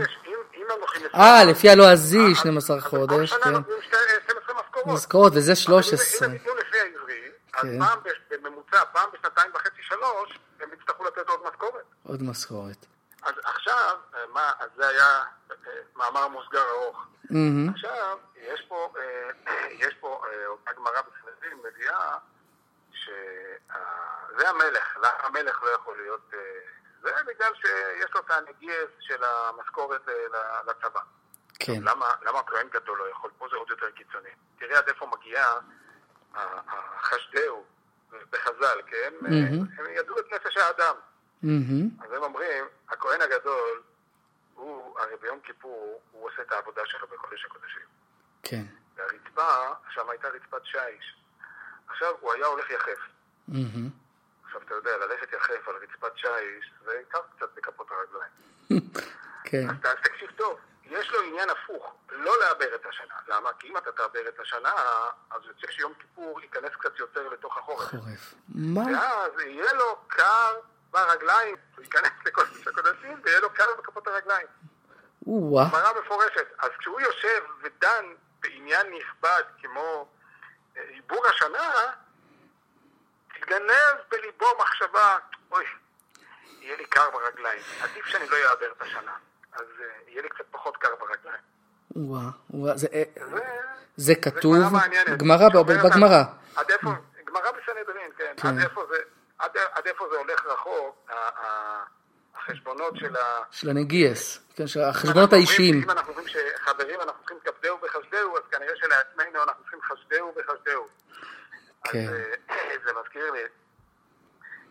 הם הולכים. אה, לפי הלועזי אז- 12 אז כל חודש, כן. נותנים שתי- 12 משכורות. משכורת, וזה אבל 13. אם הם ייתנו לפי העברי, אז כן. פעם בממוצע, פעם בשנתיים וחצי, שלוש, הם יצטרכו לתת עוד משכורת. עוד משכורת. אז עכשיו, אה, מה, אז זה היה אה, מאמר מוסגר ארוך. מהמם. עכשיו, יש פה, אה, יש פה, אותה גמרא בסנדרין מביאה שזה המלך, למה המלך לא יכול להיות, זה בגלל שיש לו את הנגיעס של המשכורת לצבא. כן. למה, למה כהן גדול לא יכול? פה זה עוד יותר קיצוני. תראה עד איפה מגיעה ה- החשדהו בחז"ל, כן? מהמם. הם ידעו את נפש האדם. מהמם. אז הם אומרים, הכהן הגדול, הוא, הרי ביום כיפור, הוא עושה את העבודה שלו בקודש הקודשים. כן. והרצפה, שם הייתה רצפת שיש. עכשיו, הוא היה הולך יחף. מהמם. עכשיו, אתה יודע, ללכת יחף על רצפת שיש, זה ייקח קצת בכפות הרגליים. כן. אז תקשיב טוב, יש לו עניין הפוך, לא לעבר את השנה. למה? כי אם אתה תעבר את השנה, אז יוצא שיום כיפור ייכנס קצת יותר לתוך החורף. חורף. מה? ואז יהיה לו קר ברגליים, הוא ייכנס לקודש הקודשים ויהיה לו קר בכפות הרגליים. או-אה. גמרא מפורשת. אז כשהוא יושב ודן בעניין נכבד כמו אה, ציבור השנה, תתגנב בליבו מחשבה, אוי, יהיה לי קר ברגליים, עדיף שאני לא אעבר את השנה, אז אה, יהיה לי קצת פחות קר ברגליים. זה, אה, זה, זה כתוב, גמרא בגמרא. עד איפה, גמרא בסנהדרין, כן, כן. עד איפה זה, עד, עד איפה זה הולך רחוק, החשבונות של ה... של הנגיאס, כן, של החשבונות האישיים. אם אנחנו אומרים שחברים אנחנו צריכים כבדהו וחסדהו, אז כנראה שלעצמנו אנחנו צריכים חסדהו וחסדהו. כן. אז אה, זה מזכיר לי,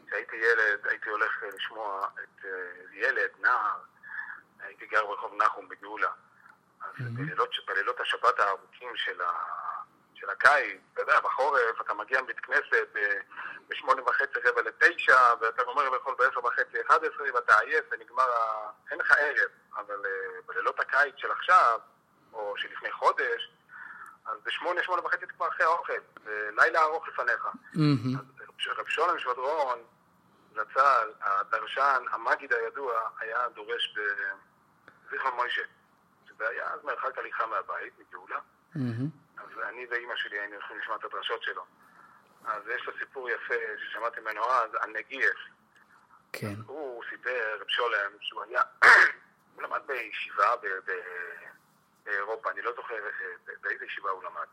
כשהייתי ילד, הייתי הולך לשמוע את ילד, נער, הייתי גר ברחוב נחום בגאולה. אז בלילות, בלילות השבת הארוכים של, ה, של הקיץ, אתה יודע, בחורף אתה מגיע מבית כנסת ב- בשמונה וחצי, רבע לתשע, ואתה גומר לאכול בעשר וחצי, אחד עשרה, ואתה עייף ונגמר ה... אין לך ערב, אבל אה, בלילות הקיץ של עכשיו, או שלפני חודש, אז בשמונה, שמונה וחצי אתה כבר אחרי האוכל, ולילה ארוך לפניך. אז רב שולם שבדרון, זצ"ל, הדרשן, המגיד הידוע, היה דורש בזיכרון מוישה. שזה היה אז מרחק הליכה מהבית, מגאולה. אז אני ואימא שלי היינו הולכים לשמוע את הדרשות שלו. אז יש לו סיפור יפה ששמעתי ממנו אז, על נגיף. כן. הוא סיפר, רב שולם, שהוא היה, הוא למד בישיבה ב- ב- באירופה, אני לא זוכר אה, באיזה ישיבה הוא למד.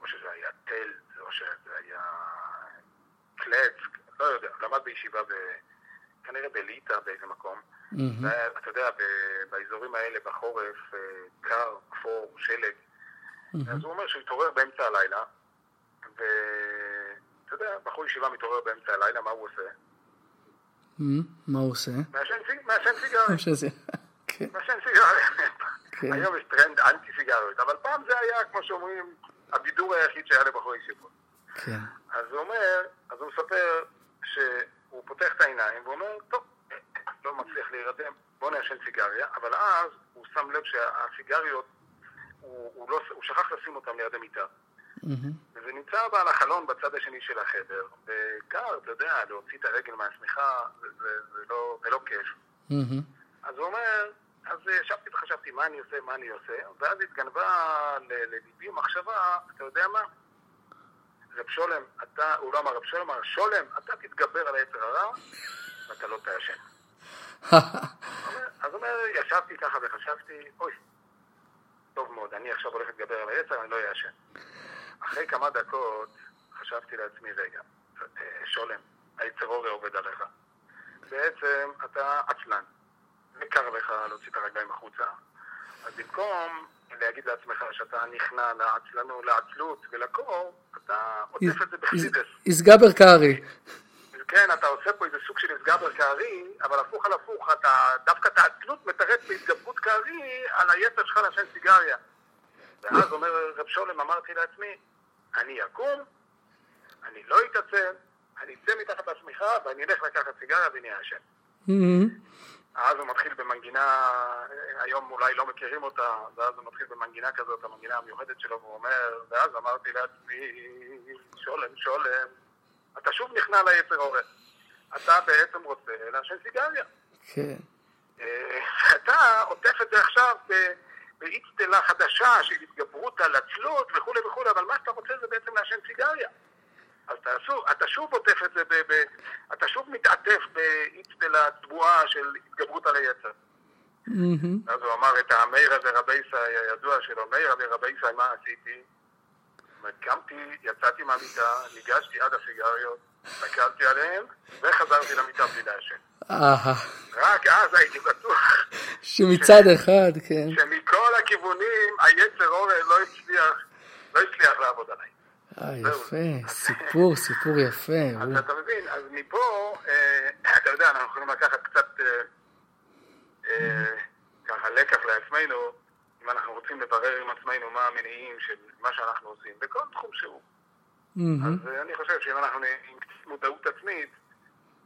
או שזה היה תל, או שזה היה קלצק, לא יודע, למד בישיבה ב... כנראה בליטא באיזה מקום. מהמם. ואתה יודע, ב- באזורים האלה בחורף, אה, קר, אפור, שלג. אז הוא אומר שהוא התעורר באמצע הלילה, ואתה יודע, בחור ישיבה מתעורר באמצע הלילה, מה הוא עושה? מהמם. מה הוא עושה? מעשן סיג- מעשן סיגריה. כן. מעשן סיגריה. כן. היום יש טרנד אנטי סיגריות, אבל פעם זה היה, כמו שאומרים, הבידור היחיד שהיה לבחור ישיבות. כן. אז הוא אומר, אז הוא מספר שהוא פותח את העיניים ואומר, טוב, לא מצליח להירדם, בוא נעשן סיגריה, אבל אז הוא שם לב שהסיגריות, הוא, הוא, לא, הוא שכח לשים אותם ליד המיטה. מהמם. וזה נמצא על החלון בצד השני של החדר, וקר, אתה יודע, להוציא את הרגל מהשמיכה, זה, זה, זה, לא, זה לא כיף. מהמם. אז הוא אומר, אז ישבתי וחשבתי מה אני עושה, מה אני עושה, ואז התגנבה לליבי מחשבה, אתה יודע מה? רב שולם, אתה, הוא לא אמר רב שולם, אמר שולם, אתה תתגבר על היצר הרע ואתה לא תעשן. אז הוא אומר, ישבתי ככה וחשבתי, אוי, טוב מאוד, אני עכשיו הולך להתגבר על היצר, אני לא אעשן. אחרי כמה דקות חשבתי לעצמי, רגע, אה, שולם, היצר הורה עובד עליך. בעצם אתה עצלן, וקר לך להוציא את הרגליים החוצה, אז במקום להגיד לעצמך שאתה נכנע לעצלנו, לעצלות ולקור, אתה עוטף את זה בחסידס. איסגבר קארי. כן, אתה עושה פה איזה סוג של הסגבר כארי, אבל הפוך על הפוך, אתה דווקא את העצלות מתרץ בהתגברות כארי על היצר שלך לעשן סיגריה. ואז אומר רב שולם, אמרתי לעצמי, אני אקום, אני לא אתעצל, אני אצא מתחת לשמיכה ואני אלך לקחת סיגריה ואני אעשן. מהמם. אז הוא מתחיל במנגינה, היום אולי לא מכירים אותה, ואז הוא מתחיל במנגינה כזאת, המנגינה המיוחדת שלו, והוא אומר, ואז אמרתי לעצמי, שולם, שולם, אתה שוב נכנע ליצר הורה. אתה בעצם רוצה לעשן סיגריה. כן. אה, אתה עוטף את זה עכשיו ב- באצטלה חדשה של התגברות על עצלות וכולי וכולי, אבל מה שאתה רוצה זה בעצם לעשן סיגריה. אז אתה, שוב, אתה שוב עוטף את זה, ב, ב, אתה שוב מתעטף באצטלה תבואה של התגברות על היצר. מהמם. אז הוא אמר את המאירא דרבי סי הידוע שלו, מאירא דרבי סי, מה עשיתי? קמתי, יצאתי מהמיטה, ניגשתי עד הסיגריות, הסתכלתי עליהן, וחזרתי למיטה בלי לעשן. רק אז הייתי בטוח שמצד אחד, כן. שמכל הכיוונים היצר אורן לא הצליח, לא הצליח לעבוד עליי. אה. יפה. סיפור, סיפור יפה. אז אתה מבין, אז מפה, אה, אתה יודע, אנחנו יכולים לקחת קצת אה, אה, ככה לקח לעצמנו, אם אנחנו רוצים לברר עם עצמנו מה המניעים של מה שאנחנו עושים, בכל תחום שהוא. מהמם. אז אה, אני חושב שאם אנחנו עם מודעות עצמית,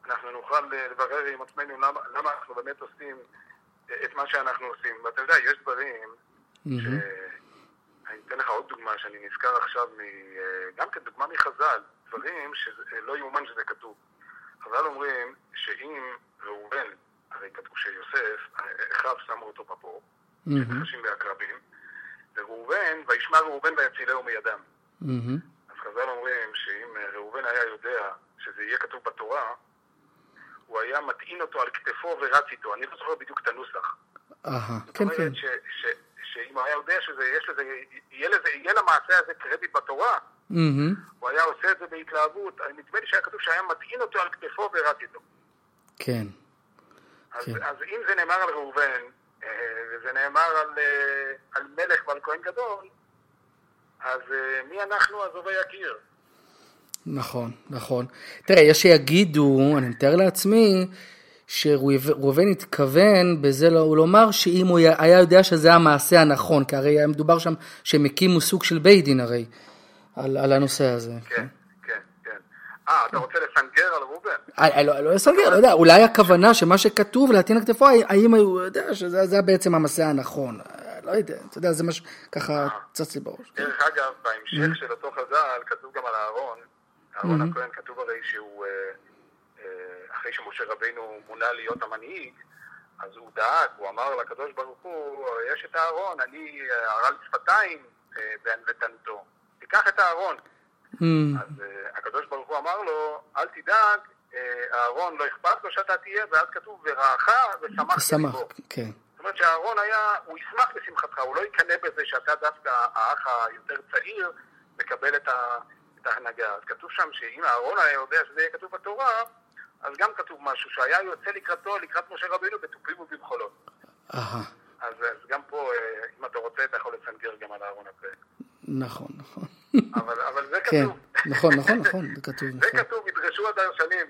אנחנו נוכל אה, לברר עם עצמנו למה, למה אנחנו באמת עושים אה, את מה שאנחנו עושים. ואתה יודע, יש דברים מהמם. ש- אני אתן לך עוד דוגמה שאני נזכר עכשיו, מ... גם כדוגמה מחז"ל, דברים שלא יאומן שזה כתוב. חז"ל אומרים שאם ראובן, הרי כתוב שיוסף, אחיו שמו אותו בבור, נחשים ועקרבים, וראובן, וישמע ראובן ויצילהו מידם. מהמם. אז חז"ל חז"ל אומרים שאם אה, ראובן היה יודע שזה יהיה כתוב בתורה, הוא היה מטעין אותו על כתפו ורץ איתו. אני לא זוכר בדיוק את הנוסח. אהה, כן, כן. ש, ש, שאם הוא היה יודע שיש לזה, יהיה, לזה, יהיה למעשה הזה קרדיט בתורה, מהמם, הוא היה עושה את זה בהתלהבות. נדמה לי שהיה כתוב שהיה מטעין אותו על כתפו ורץ איתו. כן. אז, כן. אז אם זה נאמר על ראובן, וזה נאמר על, אה, על מלך ועל כהן גדול, אז אה, מי אנחנו עזובי הקיר? נכון, נכון. תראה, יש שיגידו, אני מתאר לעצמי, שראובן התכוון בזה לא- לומר שאם הוא היה- יודע שזה המעשה הנכון, כי הרי היה מדובר שם שהם הקימו סוג של בית דין הרי, על, על הנושא הזה. כן, כן. אה, אתה רוצה לסנגר על ראובן? אה, לא, לא אסגר, לא יודע, אולי הכוונה שמה שכתוב להטעין על כתפו, האם הוא יודע שזה זה בעצם המעשה הנכון. אה, לא יודע, אתה יודע, זה מה שככה צץ לי בראש. דרך אגב, בהמשך של אותו חז"ל כתוב גם על אהרון, אהרון הכהן כתוב הרי שהוא, אה, אה, אחרי שמשה רבינו מונה להיות המנהיג, אז הוא דאג, הוא אמר לקדוש ברוך הוא, יש את אהרון, אני אה, הרל שפתיים אה, בענוותנותו, תיקח את אהרון. אמ, אז אה, הקדוש ברוך הוא אמר לו, אל תדאג, אה, אהרון לא אכפת לו שאתה תהיה, ואז כתוב, ורעך ושמח שמח, בליבו. כן. זאת אומרת שאהרון היה, הוא ישמח בשמחתך, הוא לא יקנא בזה שאתה דווקא האח היותר צעיר מקבל את, ה, את ההנהגה. אז כתוב שם שאם אהרון היה יודע שזה יהיה כתוב בתורה, אז גם כתוב משהו, שהיה יוצא לקראתו, לקראת משה רבינו, בתופים ובמחולות. אהה, אז, אז גם פה, אה, אם אתה רוצה, אתה יכול לסנגר גם על אהרון הכהן. נכון, נכון. אבל, אבל זה כן, כתוב. נכון, נכון, נכון, זה כתוב, זה נכון. כתוב, ידרשו הדרשנים.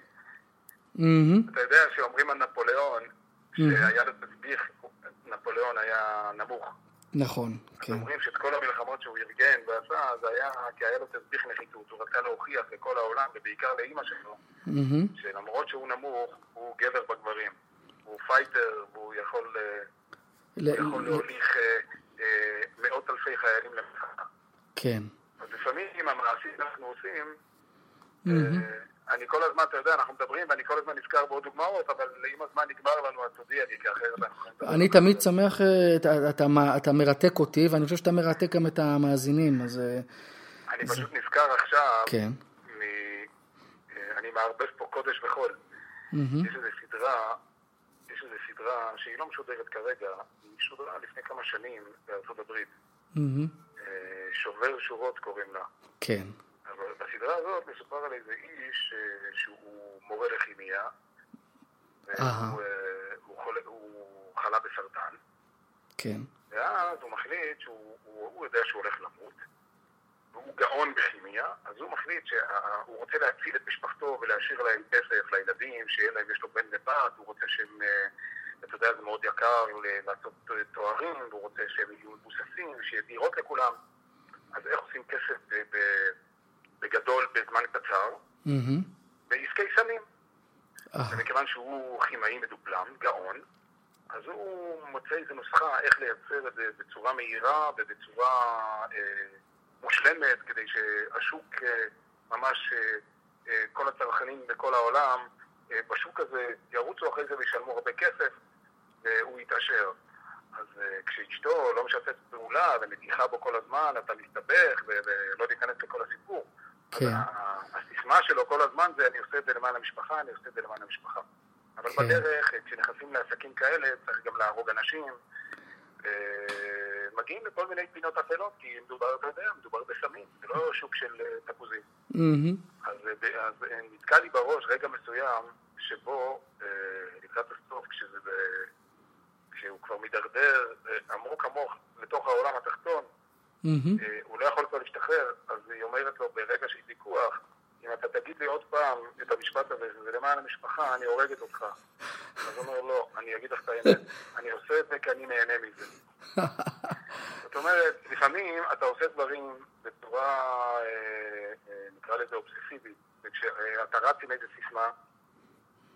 מהמם, אתה יודע שאומרים על נפוליאון, שהיה לו תסביך, נפוליאון היה נמוך. נכון, כן. אומרים שאת כל המלחמות שהוא ארגן ועשה, זה היה כי היה לו תסביך נחיתות. הוא רצה להוכיח לכל העולם, ובעיקר לאימא שלו, מהמם, שלמרות שהוא נמוך, הוא גבר בגברים. הוא פייטר, והוא יכול, אה, ל- יכול להוליך אה, אה, מאות אלפי חיילים למלחמה. כן. אז לפעמים המעשים שאנחנו עושים. אה, אני כל הזמן, אתה יודע, אנחנו מדברים ואני כל הזמן נזכר בעוד דוגמאות, אבל עם הזמן נגמר לנו, אז תודיע לי, כי אחרת אנחנו אני תמיד. שמח, אה, אתה- מרתק אותי, ואני חושב שאתה מרתק גם את המאזינים, אז אה, אני פשוט נזכר עכשיו, כן. אני מערבב פה קודש וחול. יש איזו סדרה, יש איזו סדרה שהיא לא משודרת כרגע, היא שודרה לפני כמה שנים בארצות הברית. אה, שובר שורות קוראים לה. כן. אבל בסדרה הזאת מסופר על איזה איש אה, שהוא מורה לכימיה. והוא אה, הוא חולה- הוא חלה בסרטן, כן. ואז הוא מחליט שהוא הוא, הוא יודע שהוא הולך למות, והוא גאון בכימיה, אז הוא מחליט שהוא רוצה להציל את משפחתו ולהשאיר להם כסף לילדים, שיהיה להם, יש לו בן ובת, הוא רוצה שהם, אתה יודע, זה מאוד יקר לעשות תוארים, והוא רוצה שהם יהיו מבוססים, שיהיה דירות לכולם. אז איך עושים כסף בגדול בזמן קצר? בעסקי סמים. אה, ומכיוון שהוא כימאי מדופלם, גאון, אז הוא מוצא איזו נוסחה איך לייצר את זה בצורה מהירה ובצורה אה, מושלמת, כדי שהשוק אה, ממש, אה, אה, כל הצרכנים בכל העולם אה, בשוק הזה ירוצו אחרי זה וישלמו הרבה כסף והוא יתעשר. אז אה, כשאשתו לא משתפת פעולה ומתיחה בו כל הזמן, אתה מסתבך ולא להיכנס לכל הסיפור. כן. הסיסמה שלו כל הזמן זה אני עושה את זה למען המשפחה, אני עושה את זה למען המשפחה. אבל כן. בדרך, כשנכנסים לעסקים כאלה, צריך גם להרוג אנשים. מגיעים לכל מיני פינות אפלות, כי מדובר, אתה יודע, מדובר בסמים, זה לא שוק של אה, תפוזים. מהמם, אז, אה, אז אה, נתקע לי בראש רגע מסוים, שבו אה, לקראת הסוף, כשזה, כשהוא כבר מידרדר עמוק עמוק לתוך העולם התחתון, אה, הוא לא יכול כבר להשתחרר, אז היא אומרת לו ברגע של ויכוח, אם אתה תגיד לי עוד פעם את המשפט הזה, שזה למען המשפחה, אני הורגת אותך. אז הוא אומר, לא, אני אגיד לך את האמת, אני עושה את זה כי אני נהנה מזה. זאת אומרת, לפעמים אתה עושה דברים בצורה, אה, אה, נקרא לזה אובססיבית, וכשאתה רץ עם איזה סיסמה,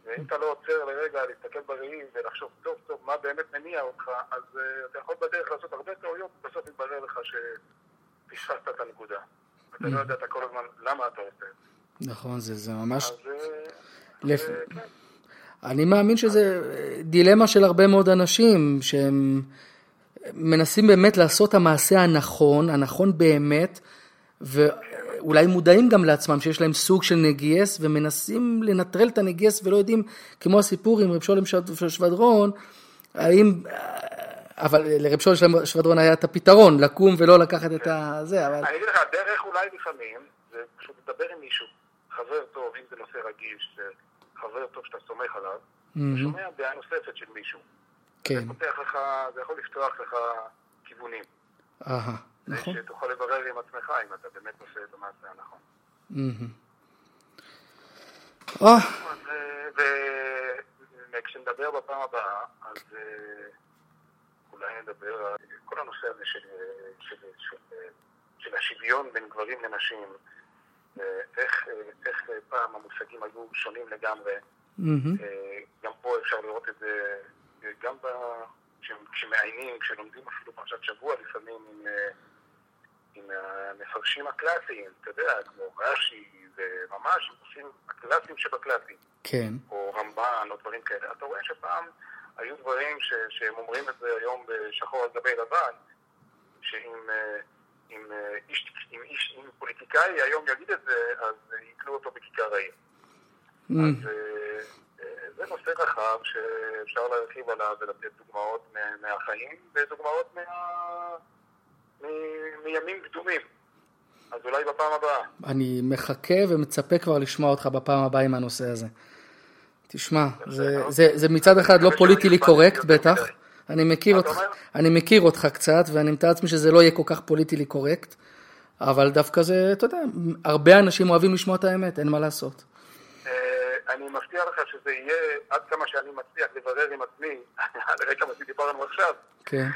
ואם אתה לא עוצר לרגע להסתכל בראי ולחשוב טוב טוב מה באמת מניע אותך, אז אה, אתה יכול בדרך לעשות הרבה טעויות, ובסוף יתברר לך שפספסת את הנקודה. אתה לא יודע כל הזמן למה אתה עושה את זה. נכון, זה זה ממש... אז אה, לפ- אז, אה, כן. אני מאמין שזה דילמה של הרבה מאוד אנשים שהם מנסים באמת לעשות המעשה הנכון, הנכון באמת, אולי מודעים גם לעצמם שיש להם סוג של נגייס ומנסים לנטרל את הנגייס ולא יודעים, כמו הסיפור עם רב שולם שבדרון, האם, אבל לרב שולם שבדרון היה את הפתרון, לקום ולא לקחת את הזה, אבל... אני אגיד לך, הדרך אולי לפעמים, זה פשוט לדבר עם מישהו, חבר טוב, אם זה נושא רגיש, זה חבר טוב שאתה סומך עליו, אתה שומע דעה נוספת של מישהו. כן. זה פותח לך, זה יכול לפתוח לך כיוונים. אהה, נכון. שתוכל לברר עם עצמך אם אתה באמת עושה את המעשה הנכון. מהמם. אה, אה, וכשנדבר בפעם הבאה, אז אה, אולי נדבר על כל הנושא הזה של, של, של, של השוויון בין גברים לנשים, איך, איך פעם המושגים היו שונים לגמרי. אה, גם פה אפשר לראות את זה, גם כשמעיינים, כשלומדים אפילו פרשת שבוע לפעמים עם, עם המפרשים הקלאסיים, אתה יודע, כמו רש"י, וממש עושים הקלאסיים שבקלאסיים. כן, או רמב"ן, או דברים כאלה. אתה רואה שפעם היו דברים ש, שהם אומרים את זה היום בשחור על גבי לבן, שאם אה, אם, אה, איש, אם, איש, אם פוליטיקאי היום יגיד את זה, אז יקלו אותו בכיכר העיר. מהמם. אז אה, זה נושא רחב שאפשר להרחיב עליו ולתת דוגמאות מה- מהחיים ודוגמאות מה... מ- מימים קדומים. אז אולי בפעם הבאה. אני מחכה ומצפה כבר לשמוע אותך בפעם הבאה עם הנושא הזה. תשמע, זה, זה, זה מצד אחד לא מקווה פוליטי שאני קורקט בטח. אני מכיר אותך? אני מכיר אותך קצת ואני מתאר לעצמי שזה לא יהיה כל כך פוליטי קורקט, אבל דווקא זה, אתה יודע, הרבה אנשים אוהבים לשמוע את האמת, אין מה לעשות. אה, אני מבטיח לך שזה יהיה עד כמה שאני מצליח לברר עם עצמי, על רקע מה שדיברנו עכשיו, כן,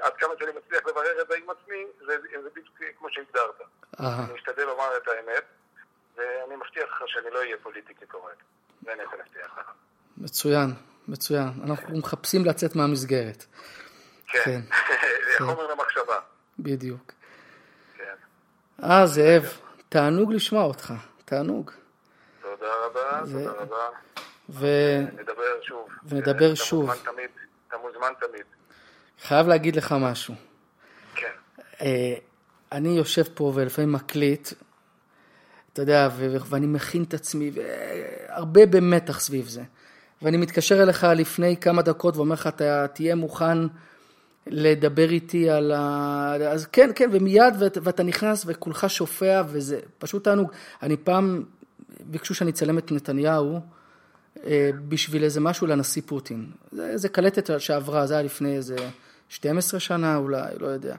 עד כמה שאני מצליח לברר את זה עם עצמי, זה, זה בדיוק כמו שהגדרת. אני משתדל לומר את האמת, ואני מבטיח לך שאני לא אהיה פוליטיקלי קורקט. זה אני יכול להבטיח לך. מצוין, מצוין, אנחנו מחפשים לצאת מהמסגרת, כן. כן. זה חומר למחשבה. בדיוק. כן. אה, זאב, תענוג לשמוע אותך, תענוג. תודה רבה, תודה רבה. ונדבר נדבר שוב. ונדבר אתה שוב. מוזמן תמיד. אתה מוזמן תמיד. חייב להגיד לך משהו. כן. אה, אני יושב פה ולפעמים מקליט, אתה יודע, ו- ואני מכין את עצמי, והרבה במתח סביב זה. ואני מתקשר אליך לפני כמה דקות ואומר לך, אתה תהיה מוכן לדבר איתי על ה... אז כן, כן, ומיד, ואת- ואתה נכנס וכולך שופע, וזה פשוט תענוג. אני פעם, ביקשו שאני אצלם את נתניהו, אה, בשביל איזה משהו לנשיא פוטין. זה, זה קלטת שעברה, זה היה לפני איזה 12 שנה אולי, לא יודע.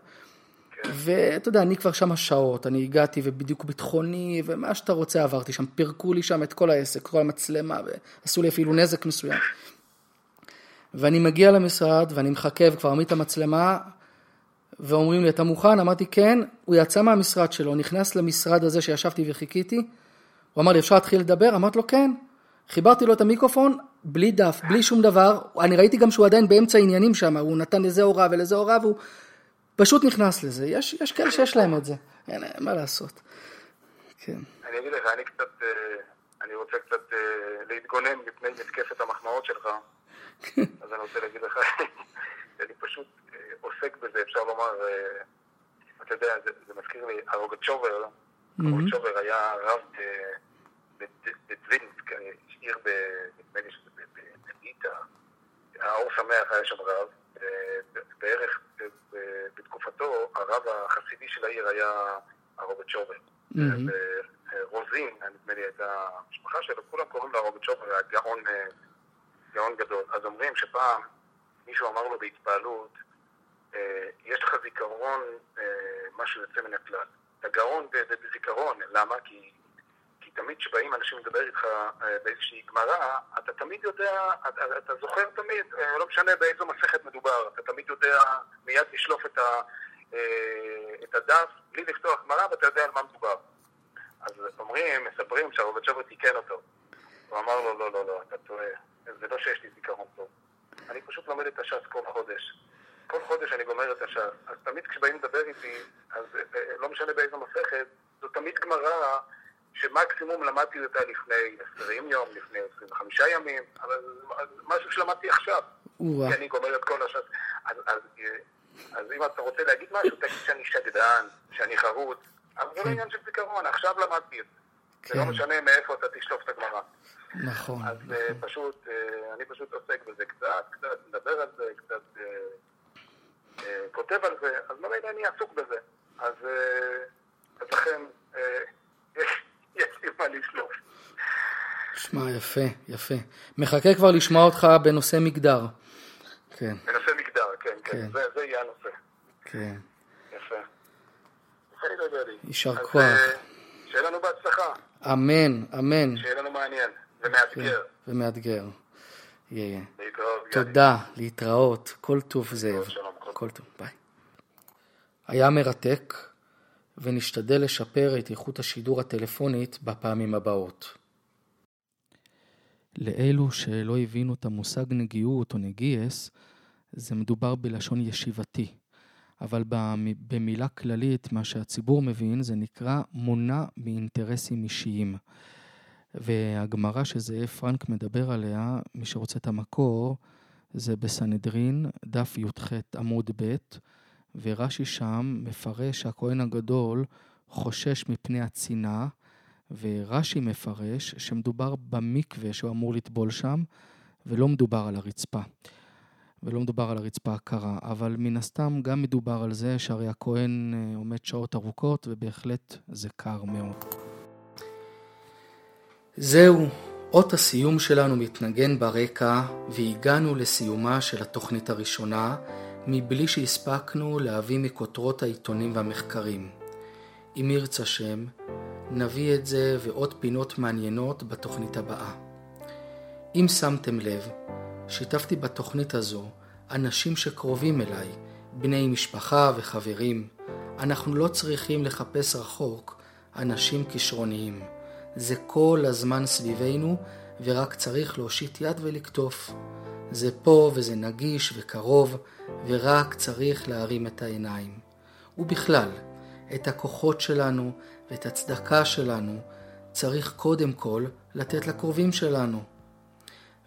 ואתה יודע, אני כבר שם שעות, אני הגעתי ובדיוק ביטחוני, ומה שאתה רוצה עברתי שם, פירקו לי שם את כל העסק, כל המצלמה, ועשו לי אפילו נזק מסוים. ואני מגיע למשרד, ואני מחכה, וכבר מעמיד את המצלמה, ואומרים לי, אתה מוכן? אמרתי, כן. הוא יצא מהמשרד שלו, נכנס למשרד הזה שישבתי וחיכיתי, הוא אמר לי, אפשר להתחיל לדבר? אמרתי לו, כן. חיברתי לו את המיקרופון, בלי דף, בלי שום דבר. אני ראיתי גם שהוא עדיין באמצע העניינים שם, הוא נתן לזה הוראה ולזה הוראה, והוא פשוט נכנס לזה. יש, יש כאלה שיש להם את זה, אין, אין מה לעשות. כן. אני אגיד לך, אני קצת, אה, אני רוצה קצת אה, להתגונן מפני מתקפת המחמאות שלך. אז אני רוצה להגיד לך, אני פשוט אה, עוסק בזה, אפשר לומר, אתה יודע, זה, זה מזכיר לי, הרוגצ'ובר, הרוגצ'ובר היה רב ב- ב- בדווינסק, אה, עיר ב... נדמה לי שזה בליטא, האור שמח היה שם רב, בערך בתקופתו, הרב החסידי של העיר היה הרוגצ'ובר. מהמם. רוזין, נדמה לי הייתה המשפחה שלו, כולם קוראים לה רוגצ'ובר, היה גאון, גאון גדול. אז אומרים שפעם מישהו אמר לו בהתפעלות, אה, יש לך זיכרון, אה, משהו יוצא מן הכלל. אתה גאון בזיכרון, למה? כי תמיד כשבאים אנשים לדבר איתך אה, באיזושהי גמרא, אתה תמיד יודע, אתה, אתה זוכר תמיד, אה, לא משנה באיזו מסכת מדובר, אתה תמיד יודע מיד לשלוף את, ה, אה, את הדף בלי לפתוח גמרא ואתה יודע על מה מדובר. אז אומרים, מספרים שהרובד שובר תיקן אותו. הוא אמר לו, לא, לא, לא, אתה טועה. זה לא שיש לי זיכרון טוב. אני פשוט לומד את הש"ס כל חודש. כל חודש אני גומר את הש"ס. אז תמיד כשבאים לדבר איתי, אז לא משנה באיזו מסכת, זו תמיד גמרא שמקסימום למדתי אותה לפני 20 יום, לפני 25 ימים, אבל זה משהו שלמדתי עכשיו. כי אני גומר את כל הש"ס. אז, אז, אז אם אתה רוצה להגיד משהו, תגיד שאני שגדן, שאני חרוץ. אבל זה לא כן. עניין של זיכרון, עכשיו למדתי את זה. זה כן. לא משנה מאיפה אתה תשלוף את הגמרא. נכון. אז אה, פשוט, אה, אני פשוט עוסק בזה קצת, קצת מדבר על זה, קצת אה, כותב על זה, אז ממילא אני עסוק בזה. אז אז לכן, מה לשלוף. שמע, יפה, יפה. מחכה כבר לשמוע אותך בנושא מגדר. כן, בנושא מגדר, כן, כן. כן, זה זה יהיה הנושא. כן. יפה. יישר כוח. אה, שיהיה לנו בהצלחה, אמן, אמן. שיהיה לנו מעניין ומאתגר. כן, ומאתגר. יהיה. להתראות. תודה, להתראות. כל טוב זאב. כל טוב, ביי. היה מרתק, ונשתדל לשפר את איכות השידור הטלפונית בפעמים הבאות. לאלו שלא הבינו את המושג נגיעות או נגיעס, זה מדובר בלשון ישיבתי. אבל במ- במילה כללית, מה שהציבור מבין, זה נקרא מונע מאינטרסים אישיים. והגמרא שזאב פרנק מדבר עליה, מי שרוצה את המקור, זה בסנהדרין, דף י"ח עמוד ב', ורש"י שם מפרש שהכהן הגדול חושש מפני הצנעה, ורש"י מפרש שמדובר במקווה שהוא אמור לטבול שם, ולא מדובר על הרצפה. ולא מדובר על הרצפה הקרה, אבל מן הסתם גם מדובר על זה שהרי הכהן אה, עומד שעות ארוכות, ובהחלט זה קר מאוד. זהו, אות הסיום שלנו מתנגן ברקע, והגענו לסיומה של התוכנית הראשונה, מבלי שהספקנו להביא מכותרות העיתונים והמחקרים. אם ירצה שם, נביא את זה ועוד פינות מעניינות בתוכנית הבאה. אם שמתם לב, שיתפתי בתוכנית הזו אנשים שקרובים אליי, בני משפחה וחברים. אנחנו לא צריכים לחפש רחוק אנשים כישרוניים. זה כל הזמן סביבנו, ורק צריך להושיט יד ולקטוף. זה פה וזה נגיש וקרוב, ורק צריך להרים את העיניים. ובכלל, את הכוחות שלנו ואת הצדקה שלנו צריך קודם כל לתת לקרובים שלנו.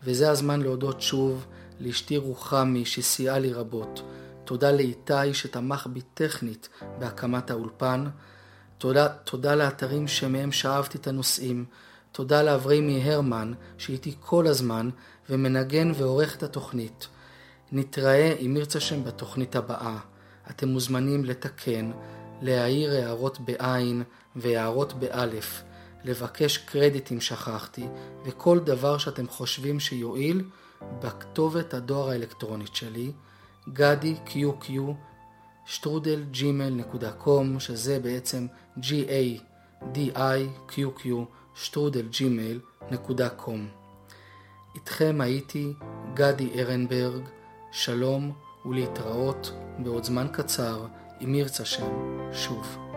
וזה הזמן להודות שוב לאשתי רוחמי שסייעה לי רבות. תודה לאיתי שתמך בי טכנית בהקמת האולפן. תודה, תודה לאתרים שמהם שאבתי את הנושאים. תודה לאבריימי הרמן שאיתי כל הזמן ומנגן ועורך את התוכנית. נתראה אם ירצה שם בתוכנית הבאה. אתם מוזמנים לתקן, להעיר הערות בעין והערות באלף, לבקש קרדיט אם שכחתי, וכל דבר שאתם חושבים שיועיל בכתובת הדואר האלקטרונית שלי, גדי QQ שטרודל gmail.com שזה בעצם g-a-d-i-q-q שטרודל gmail.com איתכם הייתי גדי ארנברג, שלום ולהתראות בעוד זמן קצר, אם ירצה שם, שוב.